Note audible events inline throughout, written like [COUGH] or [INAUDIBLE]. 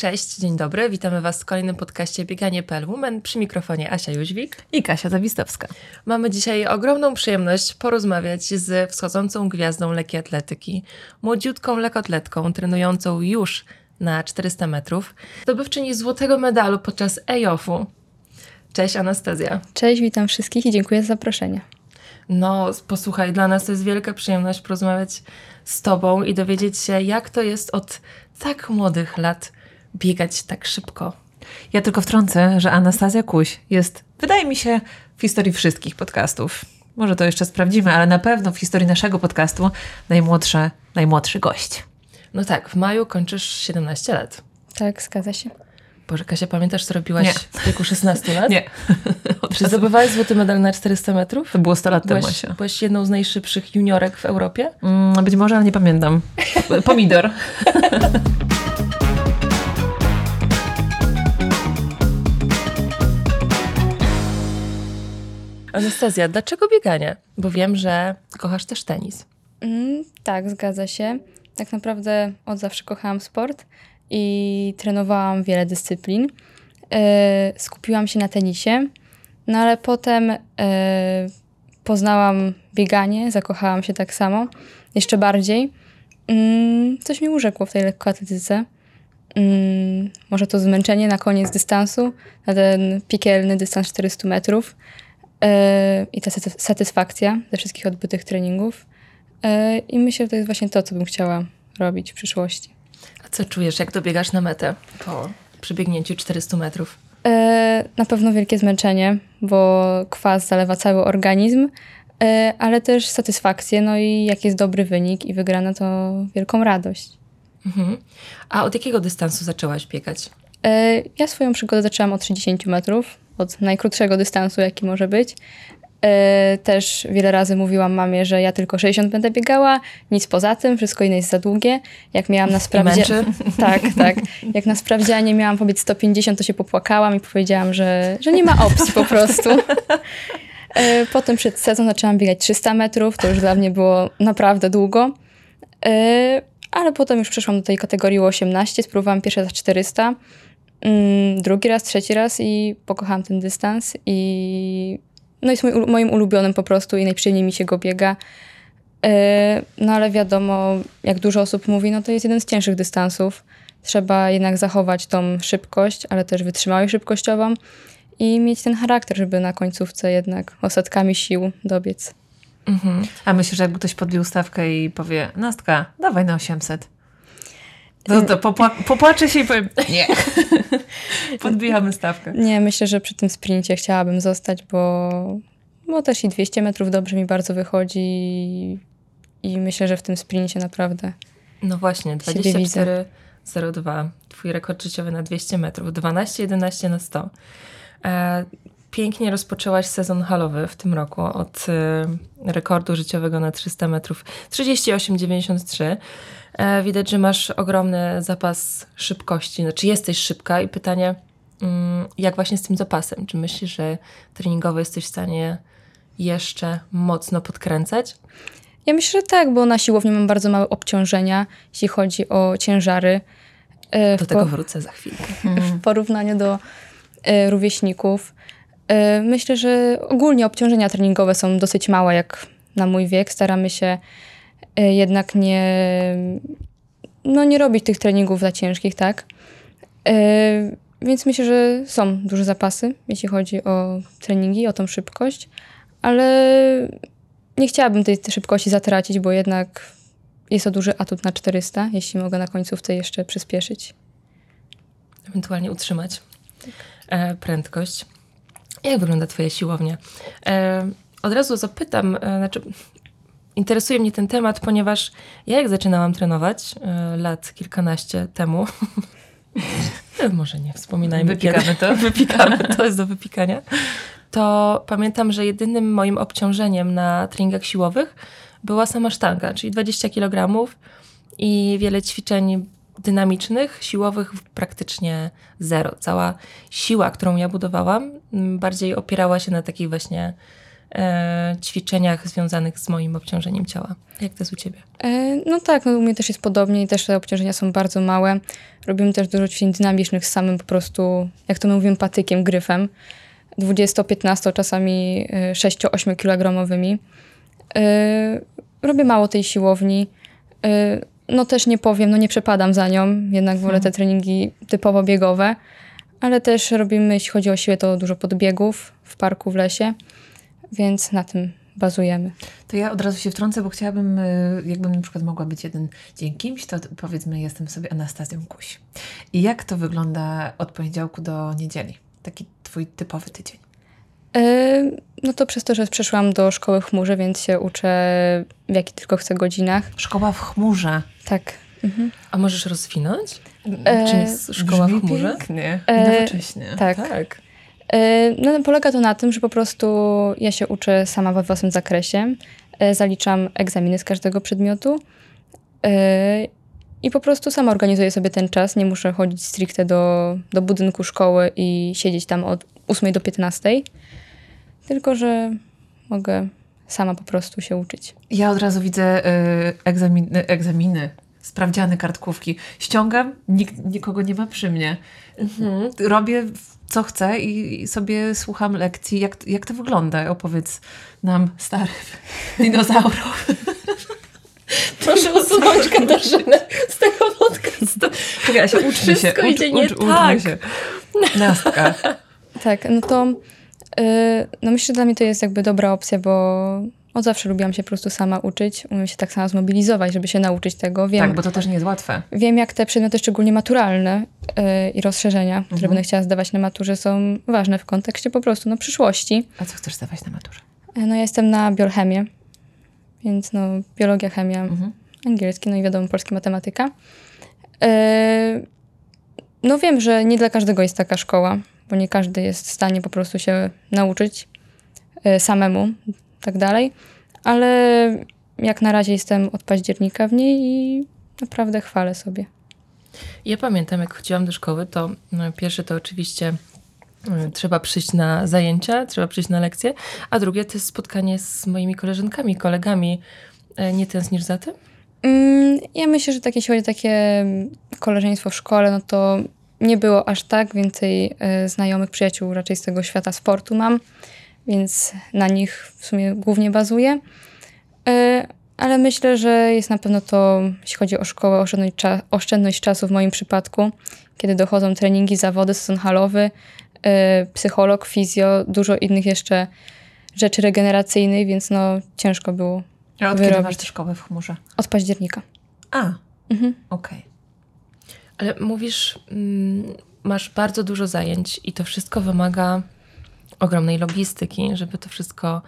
Cześć, dzień dobry. Witamy Was w kolejnym podcaście Bieganie.pl Women przy mikrofonie Asia Jóźwik i Kasia Zawistowska. Mamy dzisiaj ogromną przyjemność porozmawiać z wschodzącą gwiazdą lekkiej atletyki, młodziutką lekotletką trenującą już na 400 metrów, zdobywczyni złotego medalu podczas EJOF-u. Cześć Anastazja. Cześć, witam wszystkich i dziękuję za zaproszenie. No, posłuchaj, dla nas to jest wielka przyjemność porozmawiać z Tobą i dowiedzieć się, jak to jest od tak młodych lat biegać tak szybko. Ja tylko wtrącę, że Anastazja Kuś jest, wydaje mi się, w historii wszystkich podcastów. Może to jeszcze sprawdzimy, ale na pewno w historii naszego podcastu najmłodszy, najmłodszy gość. No tak, w maju kończysz 17 lat. Tak, zgadza się. Boże, Kasia, pamiętasz, co robiłaś Nie. w wieku 16 lat? Nie. [LAUGHS] Czy zdobywałaś złoty medal na 400 metrów? To było 100 lat temu, Byłaś, Asia. byłaś jedną z najszybszych juniorek w Europie? Mm, być może, ale nie pamiętam. Pomidor. [LAUGHS] Anastazja, dlaczego bieganie? Bo wiem, że kochasz też tenis. Mm, tak, zgadza się. Tak naprawdę od zawsze kochałam sport i trenowałam wiele dyscyplin. E, skupiłam się na tenisie, no ale potem e, poznałam bieganie, zakochałam się tak samo, jeszcze bardziej. Mm, coś mi urzekło w tej lekkoatletyce. Mm, może to zmęczenie na koniec dystansu, na ten piekielny dystans 400 metrów i ta saty- satysfakcja ze wszystkich odbytych treningów. E, I myślę, że to jest właśnie to, co bym chciała robić w przyszłości. A co czujesz, jak dobiegasz na metę po przebiegnięciu 400 metrów? E, Na pewno wielkie zmęczenie, bo kwas zalewa cały organizm, ale też satysfakcję, no i jak jest dobry wynik i wygrana, to wielką radość. Mhm. A od jakiego dystansu zaczęłaś biegać? Ja swoją przygodę zaczęłam od 30 metrów, od najkrótszego dystansu, jaki może być. E, Też wiele razy mówiłam mamie, że ja tylko 60 będę biegała, nic poza tym, wszystko inne jest za długie. Jak miałam na sprawdzie... męczy? [LAUGHS] Tak, tak. Jak na sprawdzianie miałam pobiec 150, to się popłakałam i powiedziałam, że, że nie ma opcji po prostu. E, Potem przed sezon zaczęłam biegać 300 metrów, to już dla mnie było naprawdę długo. E, Ale potem już przeszłam do tej kategorii 18, spróbowałam pierwszy raz 400, mm, drugi raz, trzeci raz i pokochałam ten dystans i no jest mój, moim ulubionym po prostu i najprzyjemniej mi się go biega. E, No ale wiadomo, jak dużo osób mówi, no to jest jeden z cięższych dystansów. Trzeba jednak zachować tą szybkość, ale też wytrzymałość szybkościową i mieć ten charakter, żeby na końcówce jednak ostatkami sił dobiec. Mhm. A myślisz, że jakby ktoś podbił stawkę i powie, Nastka, dawaj na 800. To, to popła- popłaczę się i powiem, [LAUGHS] nie. Podbijamy stawkę. Nie, myślę, że przy tym sprincie chciałabym zostać, bo, bo też i 200 metrów dobrze mi bardzo wychodzi i, i myślę, że w tym sprincie naprawdę No właśnie, Siebie widzę. 24,02. Twój rekord życiowy na 200 metrów. 12,11 na 100. E, pięknie rozpoczęłaś sezon halowy w tym roku od e, rekordu życiowego na 300 metrów 38,93. E, widać, że masz ogromny zapas szybkości. Znaczy jesteś szybka i pytanie, mm, jak właśnie z tym zapasem? Czy myślisz, że treningowo jesteś w stanie jeszcze mocno podkręcać? Ja myślę, że tak, bo na siłowni mam bardzo małe obciążenia, jeśli chodzi o ciężary. e, Do tego wrócę za chwilkę. [LAUGHS] w porównaniu do e, rówieśników. Myślę, że ogólnie obciążenia treningowe są dosyć małe, jak na mój wiek. Staramy się jednak nie, no nie robić tych treningów za ciężkich, tak? E, więc myślę, że są duże zapasy, jeśli chodzi o treningi, o tą szybkość, ale nie chciałabym tej, tej szybkości zatracić, bo jednak jest to duży atut na 400, jeśli mogę na końcówce jeszcze przyspieszyć. ewentualnie utrzymać e, prędkość. Jak wygląda Twoja siłownia? E, od razu zapytam, e, znaczy, interesuje mnie ten temat, ponieważ ja jak zaczynałam trenować e, lat kilkanaście temu, [LAUGHS] może nie wspominajmy Wypikamy kiedy, to. [LAUGHS] wypikamy, to jest do wypikania, to pamiętam, że jedynym moim obciążeniem na treningach siłowych była sama sztanga, czyli 20 kg i wiele ćwiczeń dynamicznych, siłowych praktycznie zero. Cała siła, którą ja budowałam, bardziej opierała się na takich właśnie e, ćwiczeniach związanych z moim obciążeniem ciała. Jak to jest u ciebie? E, No tak, no u mnie też jest podobnie i też te obciążenia są bardzo małe. Robimy też dużo ćwiczeń dynamicznych z samym po prostu, jak to my mówimy, patykiem, gryfem. 20-15, czasami 6-8 kilogramowymi. E, Robię mało tej siłowni. E, No też nie powiem, no nie przepadam za nią, jednak wolę te treningi typowo biegowe. Ale też robimy, jeśli chodzi o siłę, to dużo podbiegów w parku, w lesie, więc na tym bazujemy. To ja od razu się wtrącę, bo chciałabym, y, jakbym na przykład mogła być jeden dzień kimś, to powiedzmy jestem sobie Anastazją Kuś. I jak to wygląda od poniedziałku do niedzieli? Taki twój typowy tydzień. E, No to przez to, że przeszłam do szkoły w chmurze, więc się uczę w jakich tylko chcę godzinach. Szkoła w chmurze. Tak. Mhm. A możesz rozwinąć? E, Czym jest szkoła w chmurze? pięknie. E, Nowocześnie. Tak. Tak. E, No, polega to na tym, że po prostu ja się uczę sama we własnym zakresie. E, Zaliczam egzaminy z każdego przedmiotu. E, I po prostu sama organizuję sobie ten czas. Nie muszę chodzić stricte do, do budynku szkoły i siedzieć tam od 8 do 15. Tylko, że mogę sama po prostu się uczyć. Ja od razu widzę y, egzaminy, egzaminy, sprawdziany kartkówki. Ściągam, nikt, nikogo nie ma przy mnie. Mhm. Robię co chcę i, i sobie słucham lekcji. Jak, jak to wygląda? Opowiedz nam, starych [LAUGHS] dinozaurów. [LAUGHS] Proszę usunąć Katarzynę z tego podcastu. Czekaj, Asia, [LAUGHS] uczmy się. Wszystko idzie nie uczmy tak. się. Nastka. Tak, no to yy, no myślę, że dla mnie to jest jakby dobra opcja, bo od zawsze lubiłam się po prostu sama uczyć. Umiem się tak sama zmobilizować, żeby się nauczyć tego. Wiem, Tak, bo to też nie jest łatwe. wiem jak te przedmioty, szczególnie maturalne yy, i rozszerzenia, które Mhm. będę chciała zdawać na maturze, są ważne w kontekście po prostu no, przyszłości. A co chcesz zdawać na maturze? E, No ja jestem na biochemię, więc no biologia, chemia, Mhm. angielski, no i wiadomo, polski matematyka. E, No wiem, że nie dla każdego jest taka szkoła, bo nie każdy jest w stanie po prostu się nauczyć e, samemu, tak dalej, ale jak na razie jestem od października w niej i naprawdę chwalę sobie. Ja pamiętam, jak chodziłam do szkoły, to no, pierwsze to oczywiście y, trzeba przyjść na zajęcia, trzeba przyjść na lekcje, a drugie to jest spotkanie z moimi koleżankami, kolegami. E, Nie tęsknisz za tym? Mm, Ja myślę, że takie, jeśli chodzi o takie koleżeństwo w szkole, no to nie było aż tak. Więcej e, znajomych, przyjaciół raczej z tego świata sportu mam, więc na nich w sumie głównie bazuję. E, Ale myślę, że jest na pewno to, jeśli chodzi o szkołę, oszczędność, cza- oszczędność czasu w moim przypadku, kiedy dochodzą treningi, zawody, sezon halowy, e, psycholog, fizjo, dużo innych jeszcze rzeczy regeneracyjnych, więc no ciężko było A od kiedy Wyrobić. masz tę szkołę w chmurze? od października. A, Mhm. okej. Ale mówisz, mm, masz bardzo dużo zajęć i to wszystko wymaga ogromnej logistyki, żeby to wszystko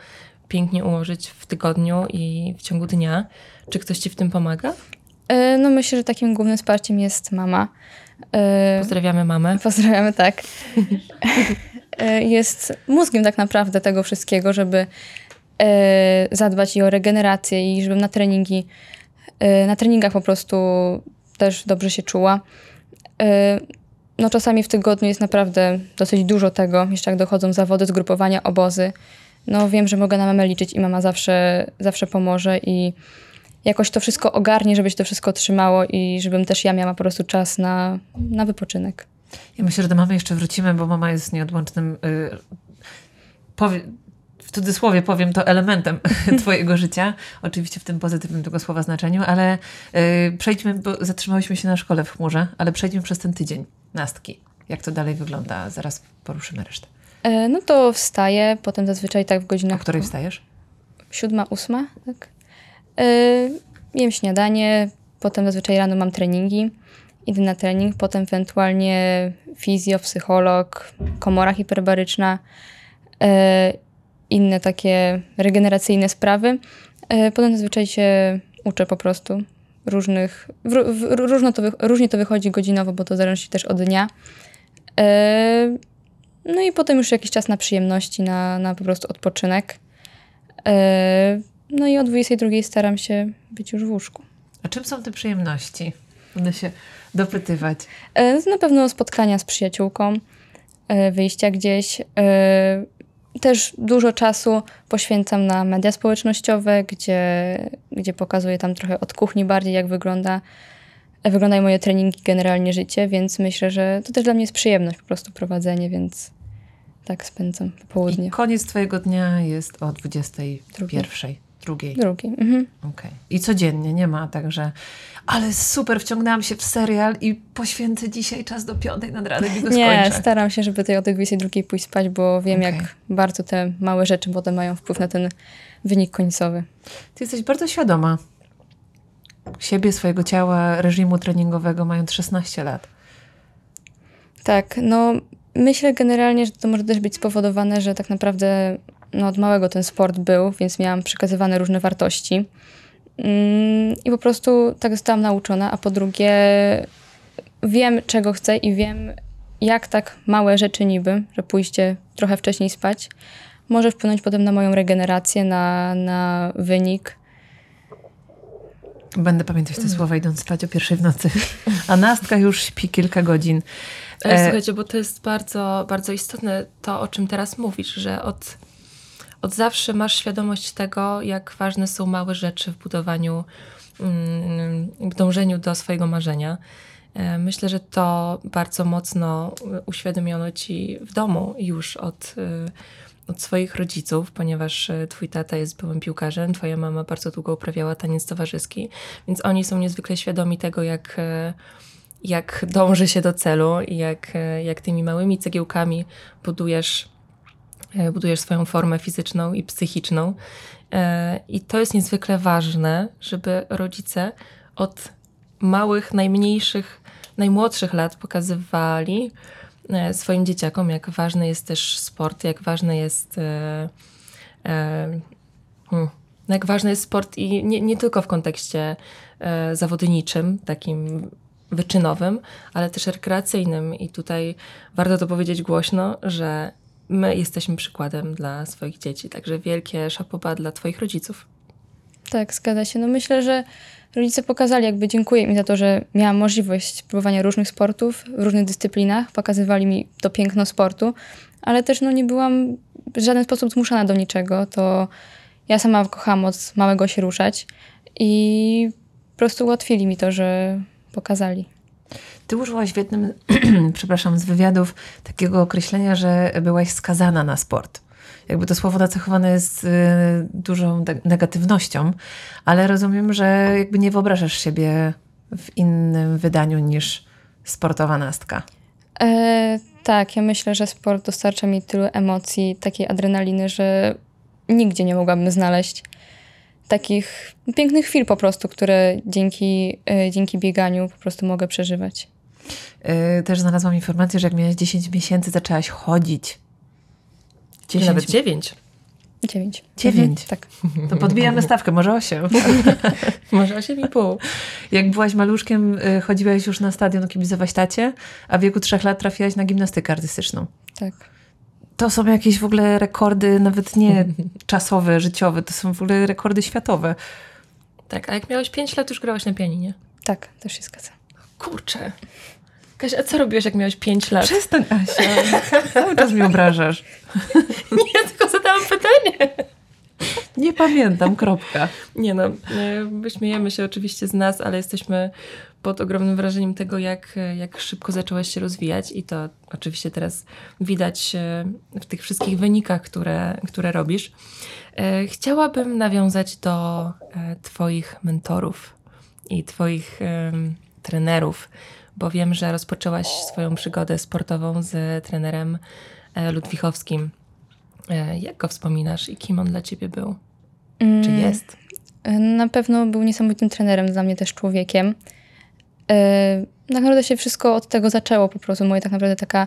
pięknie ułożyć w tygodniu i w ciągu dnia. Czy ktoś ci w tym pomaga? E, No myślę, że takim głównym wsparciem jest mama. E, Pozdrawiamy mamę. Pozdrawiamy, tak. E, Jest mózgiem tak naprawdę tego wszystkiego, żeby zadbać i o regenerację i żebym na treningi, na treningach po prostu też dobrze się czuła. No czasami w tygodniu jest naprawdę dosyć dużo tego, jeszcze jak dochodzą zawody, zgrupowania, obozy. No wiem, że mogę na mamę liczyć i mama zawsze, zawsze pomoże i jakoś to wszystko ogarnie, żeby się to wszystko trzymało i żebym też ja miała po prostu czas na, na wypoczynek. Ja myślę, że do mamy jeszcze wrócimy, bo mama jest nieodłącznym, y, powie, w cudzysłowie powiem to, elementem [LAUGHS] twojego życia. Oczywiście w tym pozytywnym tego słowa znaczeniu, ale y, przejdźmy, bo zatrzymałyśmy się na szkole w chmurze, ale przejdźmy przez ten tydzień nastki. Jak to dalej wygląda? Zaraz poruszymy resztę. E, No to wstaję, potem zazwyczaj tak w O godzinach której wstajesz? siódma, ósma, tak. E, Jem śniadanie, potem zazwyczaj rano mam treningi, idę na trening, potem ewentualnie fizjo, psycholog, komora hiperbaryczna, e, inne takie regeneracyjne sprawy. E, Potem zazwyczaj się uczę po prostu różnych, w, w, różno to, różnie to wychodzi godzinowo, bo to zależy też od dnia. E, No i potem już jakiś czas na przyjemności, na, na po prostu odpoczynek. E, No i o 22 staram się być już w łóżku. A czym są te przyjemności? Będę się dopytywać. E, Na pewno spotkania z przyjaciółką, wyjścia gdzieś, też dużo czasu poświęcam na media społecznościowe, gdzie, gdzie pokazuję tam trochę od kuchni bardziej, jak wygląda, wyglądają moje treningi, generalnie życie, więc myślę, że to też dla mnie jest przyjemność po prostu prowadzenie, więc tak spędzam popołudnie. I koniec twojego dnia jest o 21. Drugiej. Drugi. Mhm. Okay. I codziennie, nie ma także ale super, wciągnęłam się w serial i poświęcę dzisiaj czas do piątej nad ranem i go Nie, skończę. staram się, żeby tej o tej 22 pójść spać, bo wiem, okay. jak bardzo te małe rzeczy potem mają wpływ na ten wynik końcowy. Ty jesteś bardzo świadoma siebie, swojego ciała, reżimu treningowego, mając 16 lat. Tak, no myślę generalnie, że to może też być spowodowane, że tak naprawdę no, od małego ten sport był, więc miałam przekazywane różne wartości. Mm, I po prostu tak zostałam nauczona, a po drugie wiem, czego chcę i wiem, jak tak małe rzeczy niby, że pójście trochę wcześniej spać, może wpłynąć potem na moją regenerację, na, na wynik. Będę pamiętać te słowa idąc spać o pierwszej w nocy. [LAUGHS] A Nastka już śpi kilka godzin. E, słuchajcie, bo to jest bardzo, bardzo istotne to, o czym teraz mówisz, że od od zawsze masz świadomość tego, jak ważne są małe rzeczy w budowaniu, mm, w dążeniu do swojego marzenia. E, myślę, że to bardzo mocno uświadomiono ci w domu już od, e, od swoich rodziców, ponieważ e, twój tata jest byłym piłkarzem, twoja mama bardzo długo uprawiała taniec towarzyski, więc oni są niezwykle świadomi tego, jak, jak dąży się do celu i jak, jak tymi małymi cegiełkami budujesz budujesz swoją formę fizyczną i psychiczną. E, I to jest niezwykle ważne, żeby rodzice od małych, najmniejszych, najmłodszych lat pokazywali e, swoim dzieciakom, jak ważny jest też sport, jak ważny jest. Hmm, jak ważny jest sport i nie, nie tylko w kontekście zawodniczym, takim wyczynowym, ale też rekreacyjnym. I tutaj warto to powiedzieć głośno, że my jesteśmy przykładem dla swoich dzieci. Także wielkie szapoba dla Twoich rodziców. Tak, zgadza się. No myślę, że rodzice pokazali, jakby dziękuję mi za to, że miałam możliwość próbowania różnych sportów w różnych dyscyplinach. Pokazywali mi to piękno sportu, ale też no, nie byłam w żaden sposób zmuszana do niczego. To ja sama kocham od małego się ruszać i po prostu ułatwili mi to, że pokazali. Ty użyłaś w jednym, [CLEARS THROAT] przepraszam, z wywiadów takiego określenia, że byłaś skazana na sport. Jakby to słowo nacechowane jest y, dużą negatywnością, ale rozumiem, że jakby nie wyobrażasz siebie w innym wydaniu niż sportowa nastka. E, tak, ja myślę, że sport dostarcza mi tylu emocji, takiej adrenaliny, że nigdzie nie mogłabym znaleźć takich pięknych chwil po prostu, które dzięki, e, dzięki bieganiu po prostu mogę przeżywać. Yy, też znalazłam informację, że jak miałaś 10 miesięcy, zaczęłaś chodzić. 10. Nawet 9. 9. 9. tak. To podbijamy stawkę, może 8. [LAUGHS] może 8,5. Jak byłaś maluszkiem, y, chodziłaś już na stadion kibicować tacie, a w wieku 3 lat trafiłaś na gimnastykę artystyczną. Tak. To są jakieś w ogóle rekordy, nawet nie [LAUGHS] czasowe, życiowe, to są w ogóle rekordy światowe. Tak, a jak miałeś 5 lat, już grałaś na pianinie? Tak, też się zgadza. Kurczę. Kasia, a co robiłeś, jak miałeś 5 lat? Przestań, Asia. Cały czas mnie obrażasz. [LAUGHS] Nie, tylko zadałam pytanie. Nie pamiętam, kropka. Nie no, wyśmiejemy się oczywiście z nas, ale jesteśmy pod ogromnym wrażeniem tego, jak, jak szybko zaczęłaś się rozwijać i to oczywiście teraz widać e, w tych wszystkich wynikach, które, które robisz. E, chciałabym nawiązać do e, Twoich mentorów i Twoich trenerów, bo wiem, że rozpoczęłaś swoją przygodę sportową z trenerem e, Ludwichowskim. E, jak go wspominasz i kim on dla ciebie był? Mm, Czy jest? Na pewno był niesamowitym trenerem, dla mnie też człowiekiem. Tak naprawdę się wszystko od tego zaczęło, po prostu moja tak naprawdę taka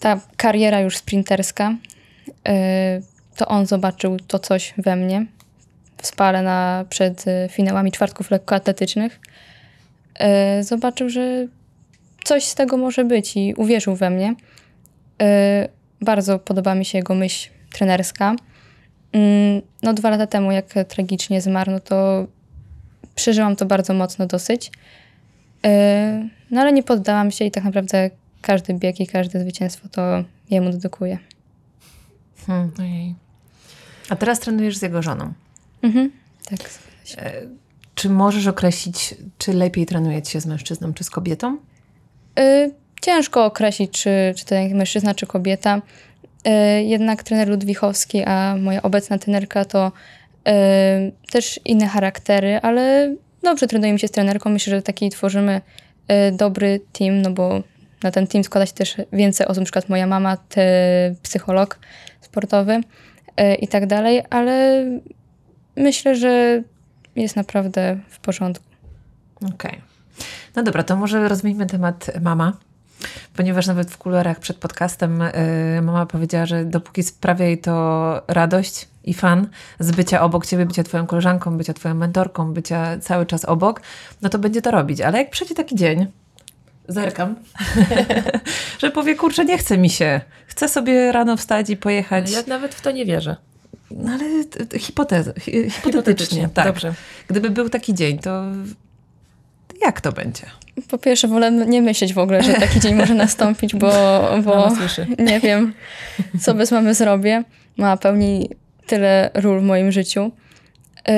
ta kariera już sprinterska. To on zobaczył to coś we mnie w spale na, przed finałami czwartków lekkoatletycznych. Zobaczył, że coś z tego może być i uwierzył we mnie. E, bardzo podoba mi się jego myśl trenerska. Mm, no dwa lata temu, jak tragicznie zmarł, no to przeżyłam to bardzo mocno dosyć. E, no ale nie poddałam się i tak naprawdę każdy bieg i każde zwycięstwo to jemu dedykuję. Hmm. Ojej. A teraz trenujesz z jego żoną. Mhm. Tak. Czy możesz określić, czy lepiej trenuje ci się z mężczyzną, czy z kobietą? Y, ciężko określić, czy, czy to jak mężczyzna, czy kobieta. Y, jednak trener Ludwichowski, a moja obecna trenerka to y, też inne charaktery, ale dobrze trenujemy się z trenerką. Myślę, że taki tworzymy y, dobry team, no bo na ten team składa się też więcej osób, na przykład moja mama, ty, psycholog sportowy y, i tak dalej, ale myślę, że jest naprawdę w porządku. Okej. No dobra, to może rozwijmy temat mama. Ponieważ nawet w kulerach przed podcastem y, mama powiedziała, że dopóki sprawia jej to radość i fan z bycia obok ciebie, bycia twoją koleżanką, bycia twoją mentorką, bycia cały czas obok, no to będzie to robić. Ale jak przyjdzie taki dzień, zerkam, [LAUGHS] że powie, kurczę, nie chce mi się. Chcę sobie rano wstać i pojechać. Ja nawet w to nie wierzę. No ale hipotezę, hi- hipotetycznie, tak. Dobrze. Gdyby był taki dzień, to jak to będzie? Po pierwsze, wolę nie myśleć w ogóle, że taki dzień może nastąpić, bo, [LAUGHS] bo [LAUGHS] nie wiem, co bez mamy zrobię. Mama pełni tyle ról w moim życiu. Yy,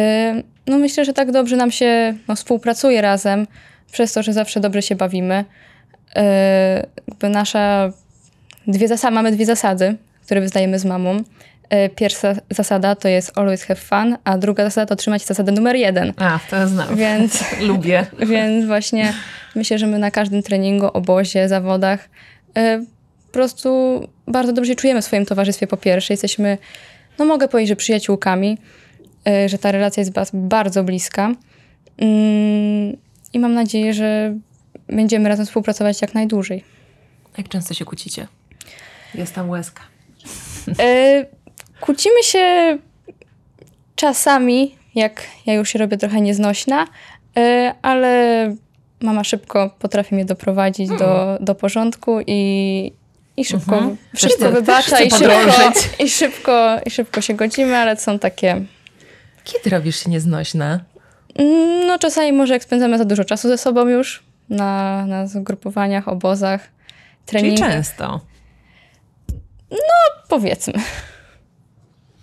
No myślę, że tak dobrze nam się no, współpracuje razem, przez to, że zawsze dobrze się bawimy. Yy, Jakby nasza dwie zasady, mamy dwie zasady, które wyznajemy z mamą. Yy, Pierwsza zasada to jest always have fun, a druga zasada to trzymać zasadę numer jeden. A, to znam. Więc [LAUGHS] Lubię. więc właśnie myślę, że my na każdym treningu, obozie, zawodach e, po prostu bardzo dobrze się czujemy w swoim towarzystwie po pierwsze. Jesteśmy, no mogę powiedzieć, że przyjaciółkami, e, że ta relacja jest bardzo bliska. Mm, I mam nadzieję, że będziemy razem współpracować jak najdłużej. Jak często się kłócicie? Jest tam łezka. Kłócimy się czasami, jak ja już się robię trochę nieznośna, e, ale mama szybko potrafi mnie doprowadzić do, do porządku i, i szybko, Mhm. szybko Też- wybacza też i szybko, i, szybko, i szybko się godzimy, ale są takie... Kiedy robisz się nieznośna? No czasami może jak spędzamy za dużo czasu ze sobą już na, na zgrupowaniach, obozach, Czyli treningach, często. powiedzmy.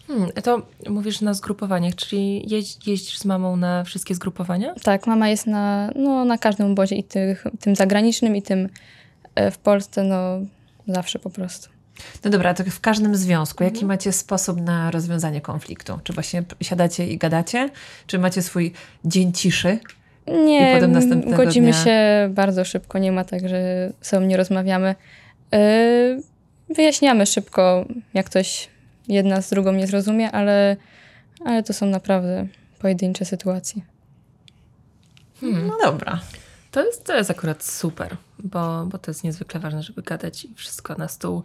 Hmm, to mówisz na zgrupowaniach, czyli jeź, jeździsz z mamą na wszystkie zgrupowania? Tak, mama jest na, no, na każdym obozie i tych, tym zagranicznym i tym e, w Polsce, no zawsze po prostu. No dobra, to w każdym związku, jaki macie sposób na rozwiązanie konfliktu? Czy właśnie siadacie i gadacie? Czy macie swój dzień ciszy? Nie, I potem następnego godzimy dnia- się bardzo szybko, nie ma tak, że sobą nie rozmawiamy. E, wyjaśniamy szybko, jak ktoś jedna z drugą nie zrozumie, ale, ale to są naprawdę pojedyncze sytuacje. No dobra. To jest, to jest akurat super, bo, bo to jest niezwykle ważne, żeby gadać i wszystko na stół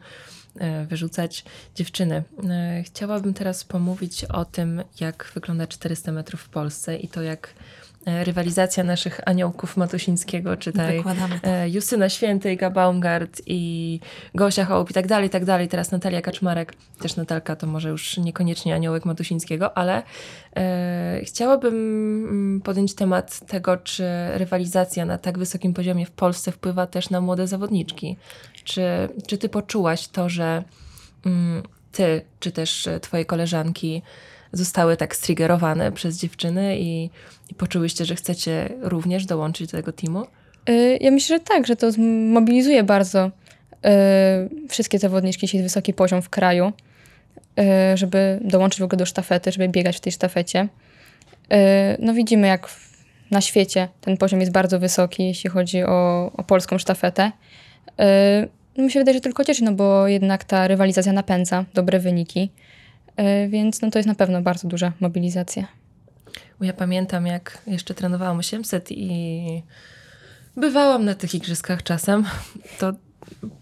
e, wyrzucać. Dziewczyny, e, chciałabym teraz pomówić o tym, jak wygląda 400 metrów w Polsce i to jak rywalizacja naszych aniołków Matusińskiego, czytaj Wykładamy. e, Justyna Święty, Iga Baumgart i Gosia Hołb i tak dalej, i tak dalej. Teraz Natalia Kaczmarek, też Natalka to może już niekoniecznie aniołek Matusińskiego, ale e, chciałabym mm, podjąć temat tego, czy rywalizacja na tak wysokim poziomie w Polsce wpływa też na młode zawodniczki. Czy, czy ty poczułaś to, że mm, ty, czy też e, twoje koleżanki zostały tak striggerowane przez dziewczyny i, i poczułyście, że chcecie również dołączyć do tego teamu? Y, Ja myślę, że tak, że to zmobilizuje bardzo y, wszystkie zawodniczki, jeśli jest wysoki poziom w kraju, y, żeby dołączyć w ogóle do sztafety, żeby biegać w tej sztafecie. No widzimy, jak na świecie ten poziom jest bardzo wysoki, jeśli chodzi o, o polską sztafetę. No mi się wydaje, że tylko cieszy, no bo jednak ta rywalizacja napędza dobre wyniki, więc no to jest na pewno bardzo duża mobilizacja. Ja pamiętam, jak jeszcze trenowałam 800 i bywałam na tych igrzyskach czasem. To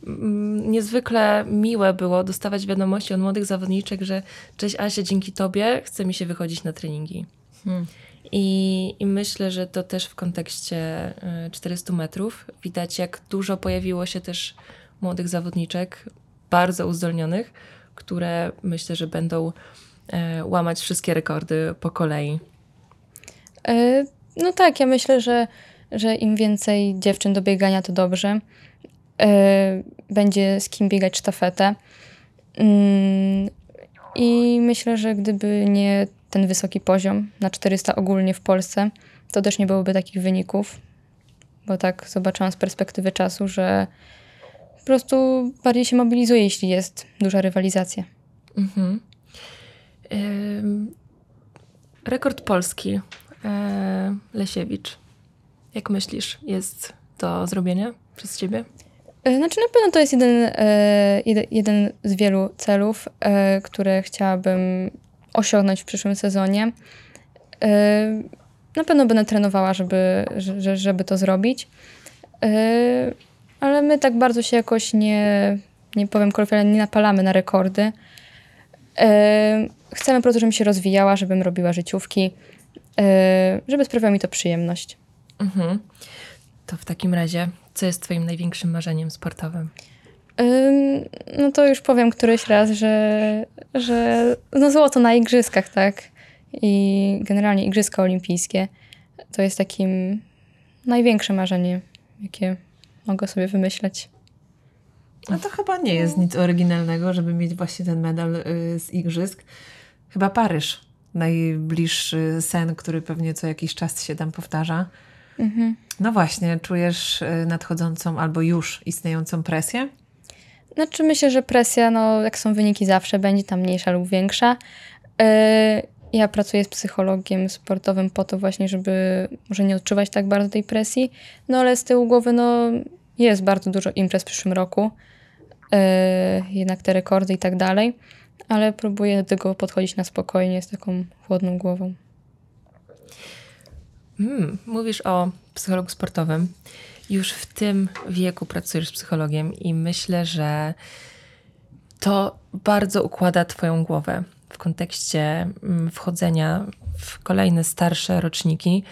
mm, niezwykle miłe było dostawać wiadomości od młodych zawodniczek, że cześć Asia, dzięki tobie chce mi się wychodzić na treningi. Hmm. I, I myślę, że to też w kontekście y, 400 metrów widać, jak dużo pojawiło się też młodych zawodniczek, bardzo uzdolnionych, które myślę, że będą e, łamać wszystkie rekordy po kolei. E, No tak, ja myślę, że, że im więcej dziewczyn do biegania, to dobrze. E, Będzie z kim biegać sztafetę. Mm, I myślę, że gdyby nie ten wysoki poziom na 400 ogólnie w Polsce, to też nie byłoby takich wyników, bo tak zobaczyłam z perspektywy czasu, że po prostu bardziej się mobilizuje, jeśli jest duża rywalizacja. Mhm. Ym, rekord polski. E, Lesiewicz. Jak myślisz, jest do zrobienia przez ciebie? E, Znaczy na pewno to jest jeden, e, jed- jeden z wielu celów, które chciałabym osiągnąć w przyszłym sezonie. Na pewno będę trenowała, żeby, że- że- żeby to zrobić. Ale my tak bardzo się jakoś nie, nie powiem kolokwialnie, nie napalamy na rekordy. E, Chcemy po prostu, żebym się rozwijała, żebym robiła życiówki, e, żeby sprawiało mi to przyjemność. Mhm. To w takim razie, co jest twoim największym marzeniem sportowym? Ym, No to już powiem któryś raz, że, że no złoto na igrzyskach, tak? I generalnie igrzyska olimpijskie to jest takim największe marzenie, jakie mogę sobie wymyśleć. No to chyba nie jest nic oryginalnego, żeby mieć właśnie ten medal y, z igrzysk. Chyba Paryż. Najbliższy sen, który pewnie co jakiś czas się tam powtarza. Mhm. No właśnie, czujesz y, nadchodzącą albo już istniejącą presję? Znaczy myślę, że presja, no jak są wyniki zawsze, będzie tam mniejsza lub większa. Yy, Ja pracuję z psychologiem sportowym po to właśnie, żeby może nie odczuwać tak bardzo tej presji, no ale z tyłu głowy no jest bardzo dużo imprez w przyszłym roku, yy, jednak te rekordy i tak dalej, ale próbuję do tego podchodzić na spokojnie, z taką chłodną głową. Mm, mówisz o psychologu sportowym. Już w tym wieku pracujesz z psychologiem i myślę, że to bardzo układa Twoją głowę w kontekście mm, wchodzenia w kolejne starsze roczniki.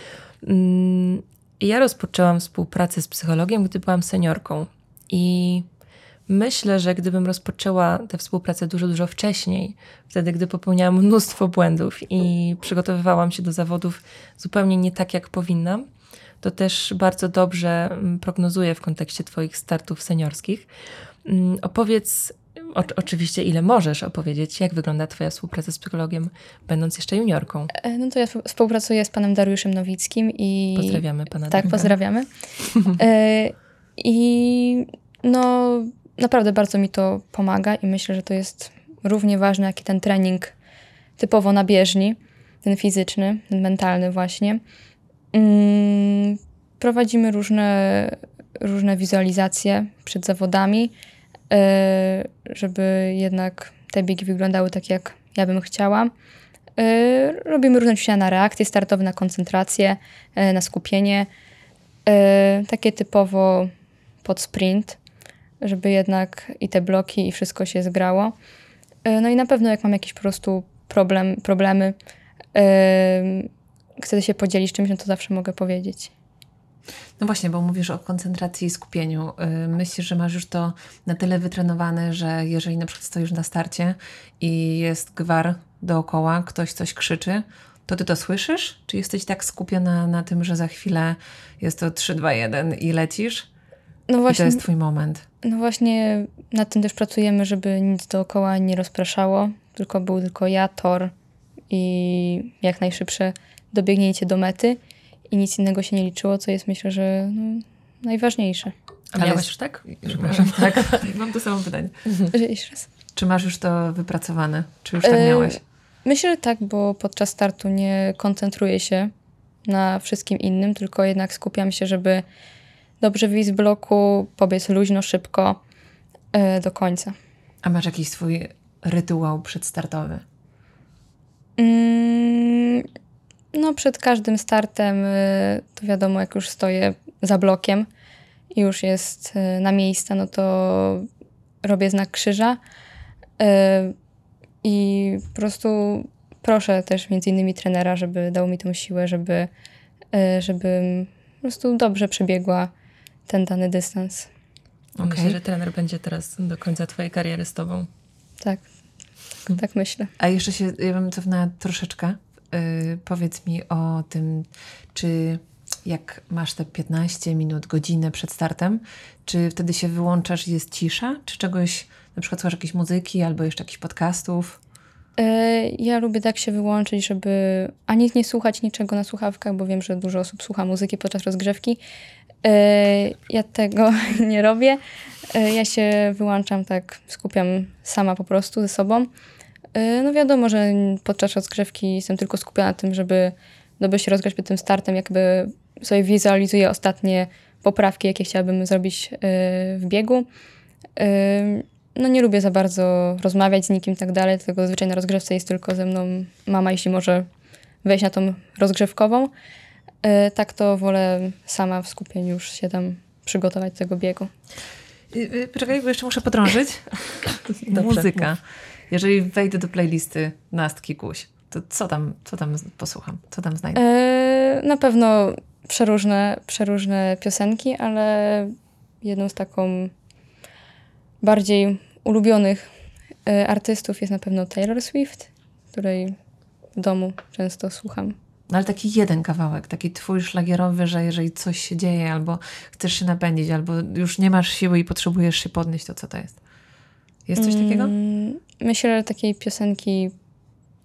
Mm, Ja rozpoczęłam współpracę z psychologiem, gdy byłam seniorką i myślę, że gdybym rozpoczęła tę współpracę dużo, dużo wcześniej, wtedy, gdy popełniałam mnóstwo błędów i przygotowywałam się do zawodów zupełnie nie tak, jak powinnam, to też bardzo dobrze mm, prognozuję w kontekście Twoich startów seniorskich. Opowiedz, o, oczywiście, ile możesz opowiedzieć, jak wygląda Twoja współpraca z psychologiem, będąc jeszcze juniorką. E, No to ja współ- współpracuję z panem Dariuszem Nowickim i... Pozdrawiamy Pana Tak, pozdrawiamy. E, I no, naprawdę bardzo mi to pomaga i myślę, że to jest równie ważne, jak i ten trening typowo na bieżni, ten fizyczny, ten mentalny właśnie. Mm, Prowadzimy różne, różne wizualizacje przed zawodami, żeby jednak te biegi wyglądały tak, jak ja bym chciała. E, Robimy różne ćwiczenia na reakcje startowe, na koncentrację, e, na skupienie. Takie typowo pod sprint, żeby jednak i te bloki, i wszystko się zgrało. No i na pewno, jak mam jakiś po prostu problem, problemy, chcę się podzielić czymś, no to zawsze mogę powiedzieć. No właśnie, bo mówisz o koncentracji i skupieniu. Y, Myślisz, że masz już to na tyle wytrenowane, że jeżeli na przykład stoisz na starcie i jest gwar dookoła, ktoś coś krzyczy, to ty to słyszysz? Czy jesteś tak skupiona na tym, że za chwilę jest to 3, 2, 1 i lecisz? No I to właśnie, jest twój moment. no właśnie nad tym też pracujemy, żeby nic dookoła nie rozpraszało, tylko był tylko ja, tor i jak najszybsze dobiegnięcie do mety i nic innego się nie liczyło, co jest myślę, że no, najważniejsze. A Ale miałaś jest- już tak? Przepraszam, [LAUGHS] tak. [LAUGHS] Mam to samo pytanie. Że jeszcze raz. Czy masz już to wypracowane? Czy już tak E, miałeś? Myślę, że tak, bo podczas startu nie koncentruję się na wszystkim innym, tylko jednak skupiam się, żeby dobrze wyjść z bloku, pobiec luźno, szybko e, do końca. A masz jakiś swój rytuał przedstartowy? Mm, no, przed każdym startem e, to wiadomo, jak już stoję za blokiem i już jest e, na miejsce, no to robię znak krzyża e, i po prostu proszę też między innymi trenera, żeby dał mi tą siłę, żeby, żebym po prostu dobrze przebiegła ten dany dystans. Myślę, Okej. że trener będzie teraz do końca Twojej kariery z Tobą. Tak, tak myślę. A jeszcze się, ja bym cofnęła troszeczkę. Yy, powiedz mi o tym, czy jak masz te 15 minut, godzinę przed startem, czy wtedy się wyłączasz i jest cisza? Czy czegoś, na przykład słuchasz jakiejś muzyki albo jeszcze jakichś podcastów? E, Ja lubię tak się wyłączyć, żeby ani nie słuchać niczego na słuchawkach, bo wiem, że dużo osób słucha muzyki podczas rozgrzewki. E, Ja tego [LAUGHS] nie robię. Ja się wyłączam tak, skupiam sama po prostu ze sobą. E, No wiadomo, że podczas rozgrzewki jestem tylko skupiona na tym, żeby dobrze się rozgrać przed tym startem, jakby sobie wizualizuję ostatnie poprawki, jakie chciałabym zrobić e, w biegu. Ym, No nie lubię za bardzo rozmawiać z nikim i tak dalej, dlatego zazwyczaj na rozgrzewce jest tylko ze mną mama, jeśli może wejść na tą rozgrzewkową. Tak to wolę sama w skupieniu już się tam przygotować do tego biegu. Y, y, Poczekaj, bo jeszcze muszę podrążyć. [LAUGHS] Dobrze, Muzyka. Jeżeli wejdę do playlisty Nastki Kuś, to co tam, co tam posłucham? Co tam znajdę? Y, Na pewno przeróżne, przeróżne piosenki, ale jedną z taką bardziej ulubionych y, artystów jest na pewno Taylor Swift, której w domu często słucham. No ale taki jeden kawałek, taki twój szlagierowy, że jeżeli coś się dzieje, albo chcesz się napędzić, albo już nie masz siły i potrzebujesz się podnieść, to co to jest? Jest coś takiego? Mm, Myślę, że takiej piosenki.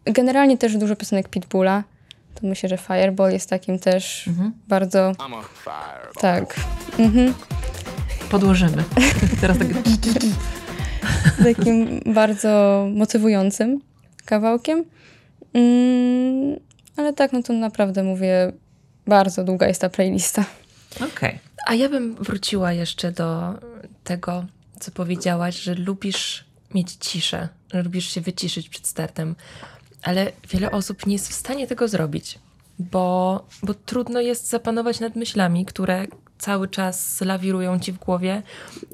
Generalnie też dużo piosenek Pitbulla. To myślę, że Fireball jest takim też Mhm. bardzo. Tak. Mhm. Podłożymy. [LAUGHS] Teraz tak... [LAUGHS] Takim bardzo motywującym kawałkiem. Mm, ale tak, no to naprawdę mówię, bardzo długa jest ta playlista. Okej. A ja bym wróciła jeszcze do tego, co powiedziałaś, że lubisz mieć ciszę, że lubisz się wyciszyć przed startem, ale wiele osób nie jest w stanie tego zrobić, bo, bo trudno jest zapanować nad myślami, które cały czas lawirują ci w głowie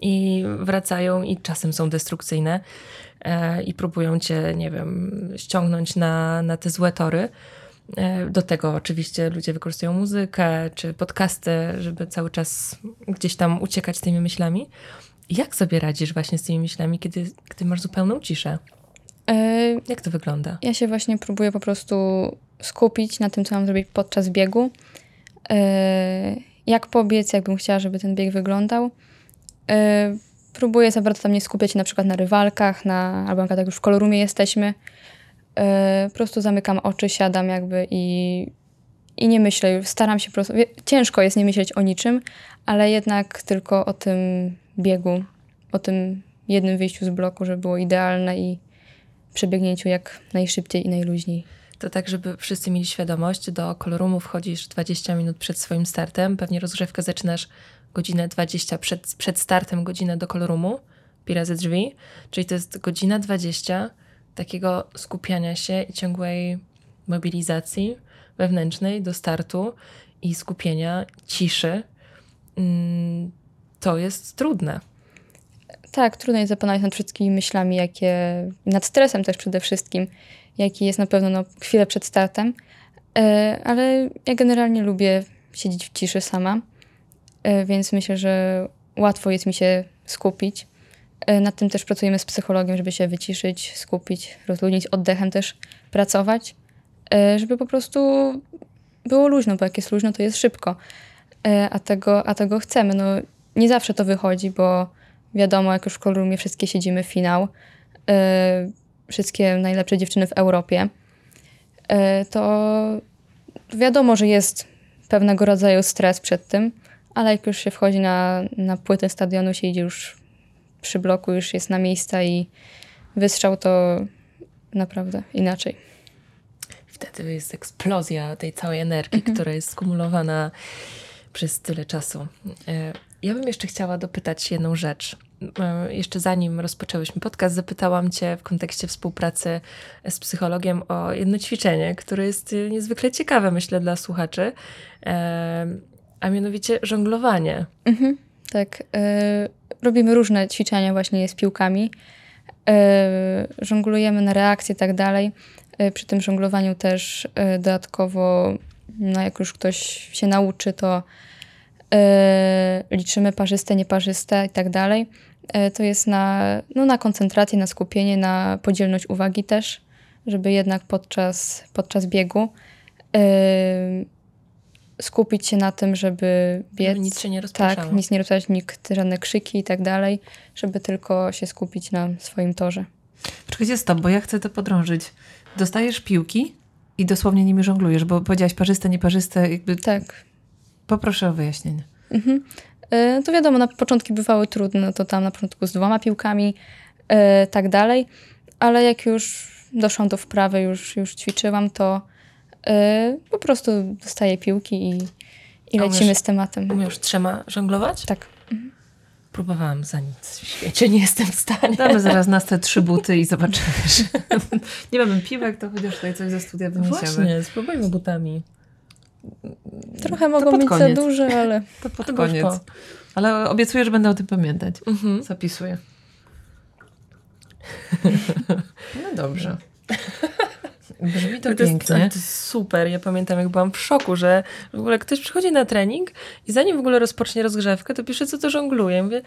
i wracają i czasem są destrukcyjne e, i próbują cię, nie wiem, ściągnąć na, na te złe tory. E, Do tego oczywiście ludzie wykorzystują muzykę czy podcasty, żeby cały czas gdzieś tam uciekać tymi myślami. Jak sobie radzisz właśnie z tymi myślami, kiedy, kiedy masz zupełną ciszę? E, Jak to wygląda? Ja się właśnie próbuję po prostu skupić na tym, co mam zrobić podczas biegu. E, Jak pobiec, jakbym chciała, żeby ten bieg wyglądał. E, Próbuję za bardzo tam nie skupiać się na przykład na rywalkach, na, albo na przykład jak już w kolorumie jesteśmy. Po prostu zamykam oczy, siadam jakby i, i nie myślę. Staram się po prostu... Ciężko jest nie myśleć o niczym, ale jednak tylko o tym biegu, o tym jednym wyjściu z bloku, żeby było idealne i przebiegnięciu jak najszybciej i najluźniej. To tak, żeby wszyscy mieli świadomość, do kolorumu wchodzisz 20 minut przed swoim startem. Pewnie rozgrzewkę zaczynasz godzinę 20 przed, przed startem, godzinę do kolorumu, pi razy drzwi. Czyli to jest godzina 20 takiego skupiania się i ciągłej mobilizacji wewnętrznej do startu i skupienia, ciszy. Mm, To jest trudne. Tak, trudno jest zapanować nad wszystkimi myślami, jakie, nad stresem też przede wszystkim, jaki jest na pewno no, chwilę przed startem. E, ale ja generalnie lubię siedzieć w ciszy sama, e, więc myślę, że łatwo jest mi się skupić. E, nad tym też pracujemy z psychologiem, żeby się wyciszyć, skupić, rozluźnić, oddechem też pracować, żeby po prostu było luźno, bo jak jest luźno, to jest szybko. A, tego, a tego chcemy. No, nie zawsze to wychodzi, bo wiadomo, jak już w kolorumie wszystkie siedzimy w finał, e, wszystkie najlepsze dziewczyny w Europie, e, to wiadomo, że jest pewnego rodzaju stres przed tym, ale jak już się wchodzi na, na płytę stadionu, się idzie już przy bloku, już jest na miejsca i wystrzał, to naprawdę inaczej. Wtedy jest eksplozja tej całej energii, która jest skumulowana przez tyle czasu. Ja bym jeszcze chciała dopytać jedną rzecz. E, Jeszcze zanim rozpoczęłyśmy podcast, zapytałam Cię w kontekście współpracy z psychologiem o jedno ćwiczenie, które jest e, niezwykle ciekawe, myślę, dla słuchaczy, e, a mianowicie żonglowanie. Mhm, tak. Robimy różne ćwiczenia właśnie z piłkami. Żonglujemy na reakcje i tak dalej. Przy tym żonglowaniu też dodatkowo, no jak już ktoś się nauczy, to liczymy parzyste, nieparzyste i tak dalej. E, to jest na, no, na koncentrację, na skupienie, na podzielność uwagi też, żeby jednak podczas, podczas biegu e, skupić się na tym, żeby biec. Żeby nic się nie rozpraszało. Tak, nic nie rozpraszać, nikt, żadne krzyki i tak dalej, żeby tylko się skupić na swoim torze. Poczekaj, Czekajcie, stop, bo ja chcę to podrążyć. Dostajesz piłki i dosłownie nimi żonglujesz, bo powiedziałaś parzyste, nieparzyste, jakby Tak. Poproszę o wyjaśnienie. Mhm. E, To wiadomo, na początki bywały trudne, to tam na początku z dwoma piłkami, e, tak dalej, ale jak już doszłam do wprawy, już, już ćwiczyłam, to e, po prostu dostaję piłki i, i A lecimy umiesz- z tematem. Umiesz trzema żonglować? Tak. Próbowałam za nic w świecie, nie jestem w stanie. Damy zaraz nas te trzy buty i zobaczymy. że [LAUGHS] nie mamy piłek, to chociaż tutaj coś ze studia wyniesiemy. Właśnie, spróbujmy butami. Trochę mogą być za koniec. duże, ale [LAUGHS] To pod Albo koniec. po. Ale obiecuję, że będę o tym pamiętać. Mhm. Zapisuję. [LAUGHS] No dobrze. [LAUGHS] Brzmi to to, jest, pięknie. ale to jest super. Ja pamiętam, jak byłam w szoku, że w ogóle ktoś przychodzi na trening i zanim w ogóle rozpocznie rozgrzewkę, to pisze, co to żongluje. Ja Mówię,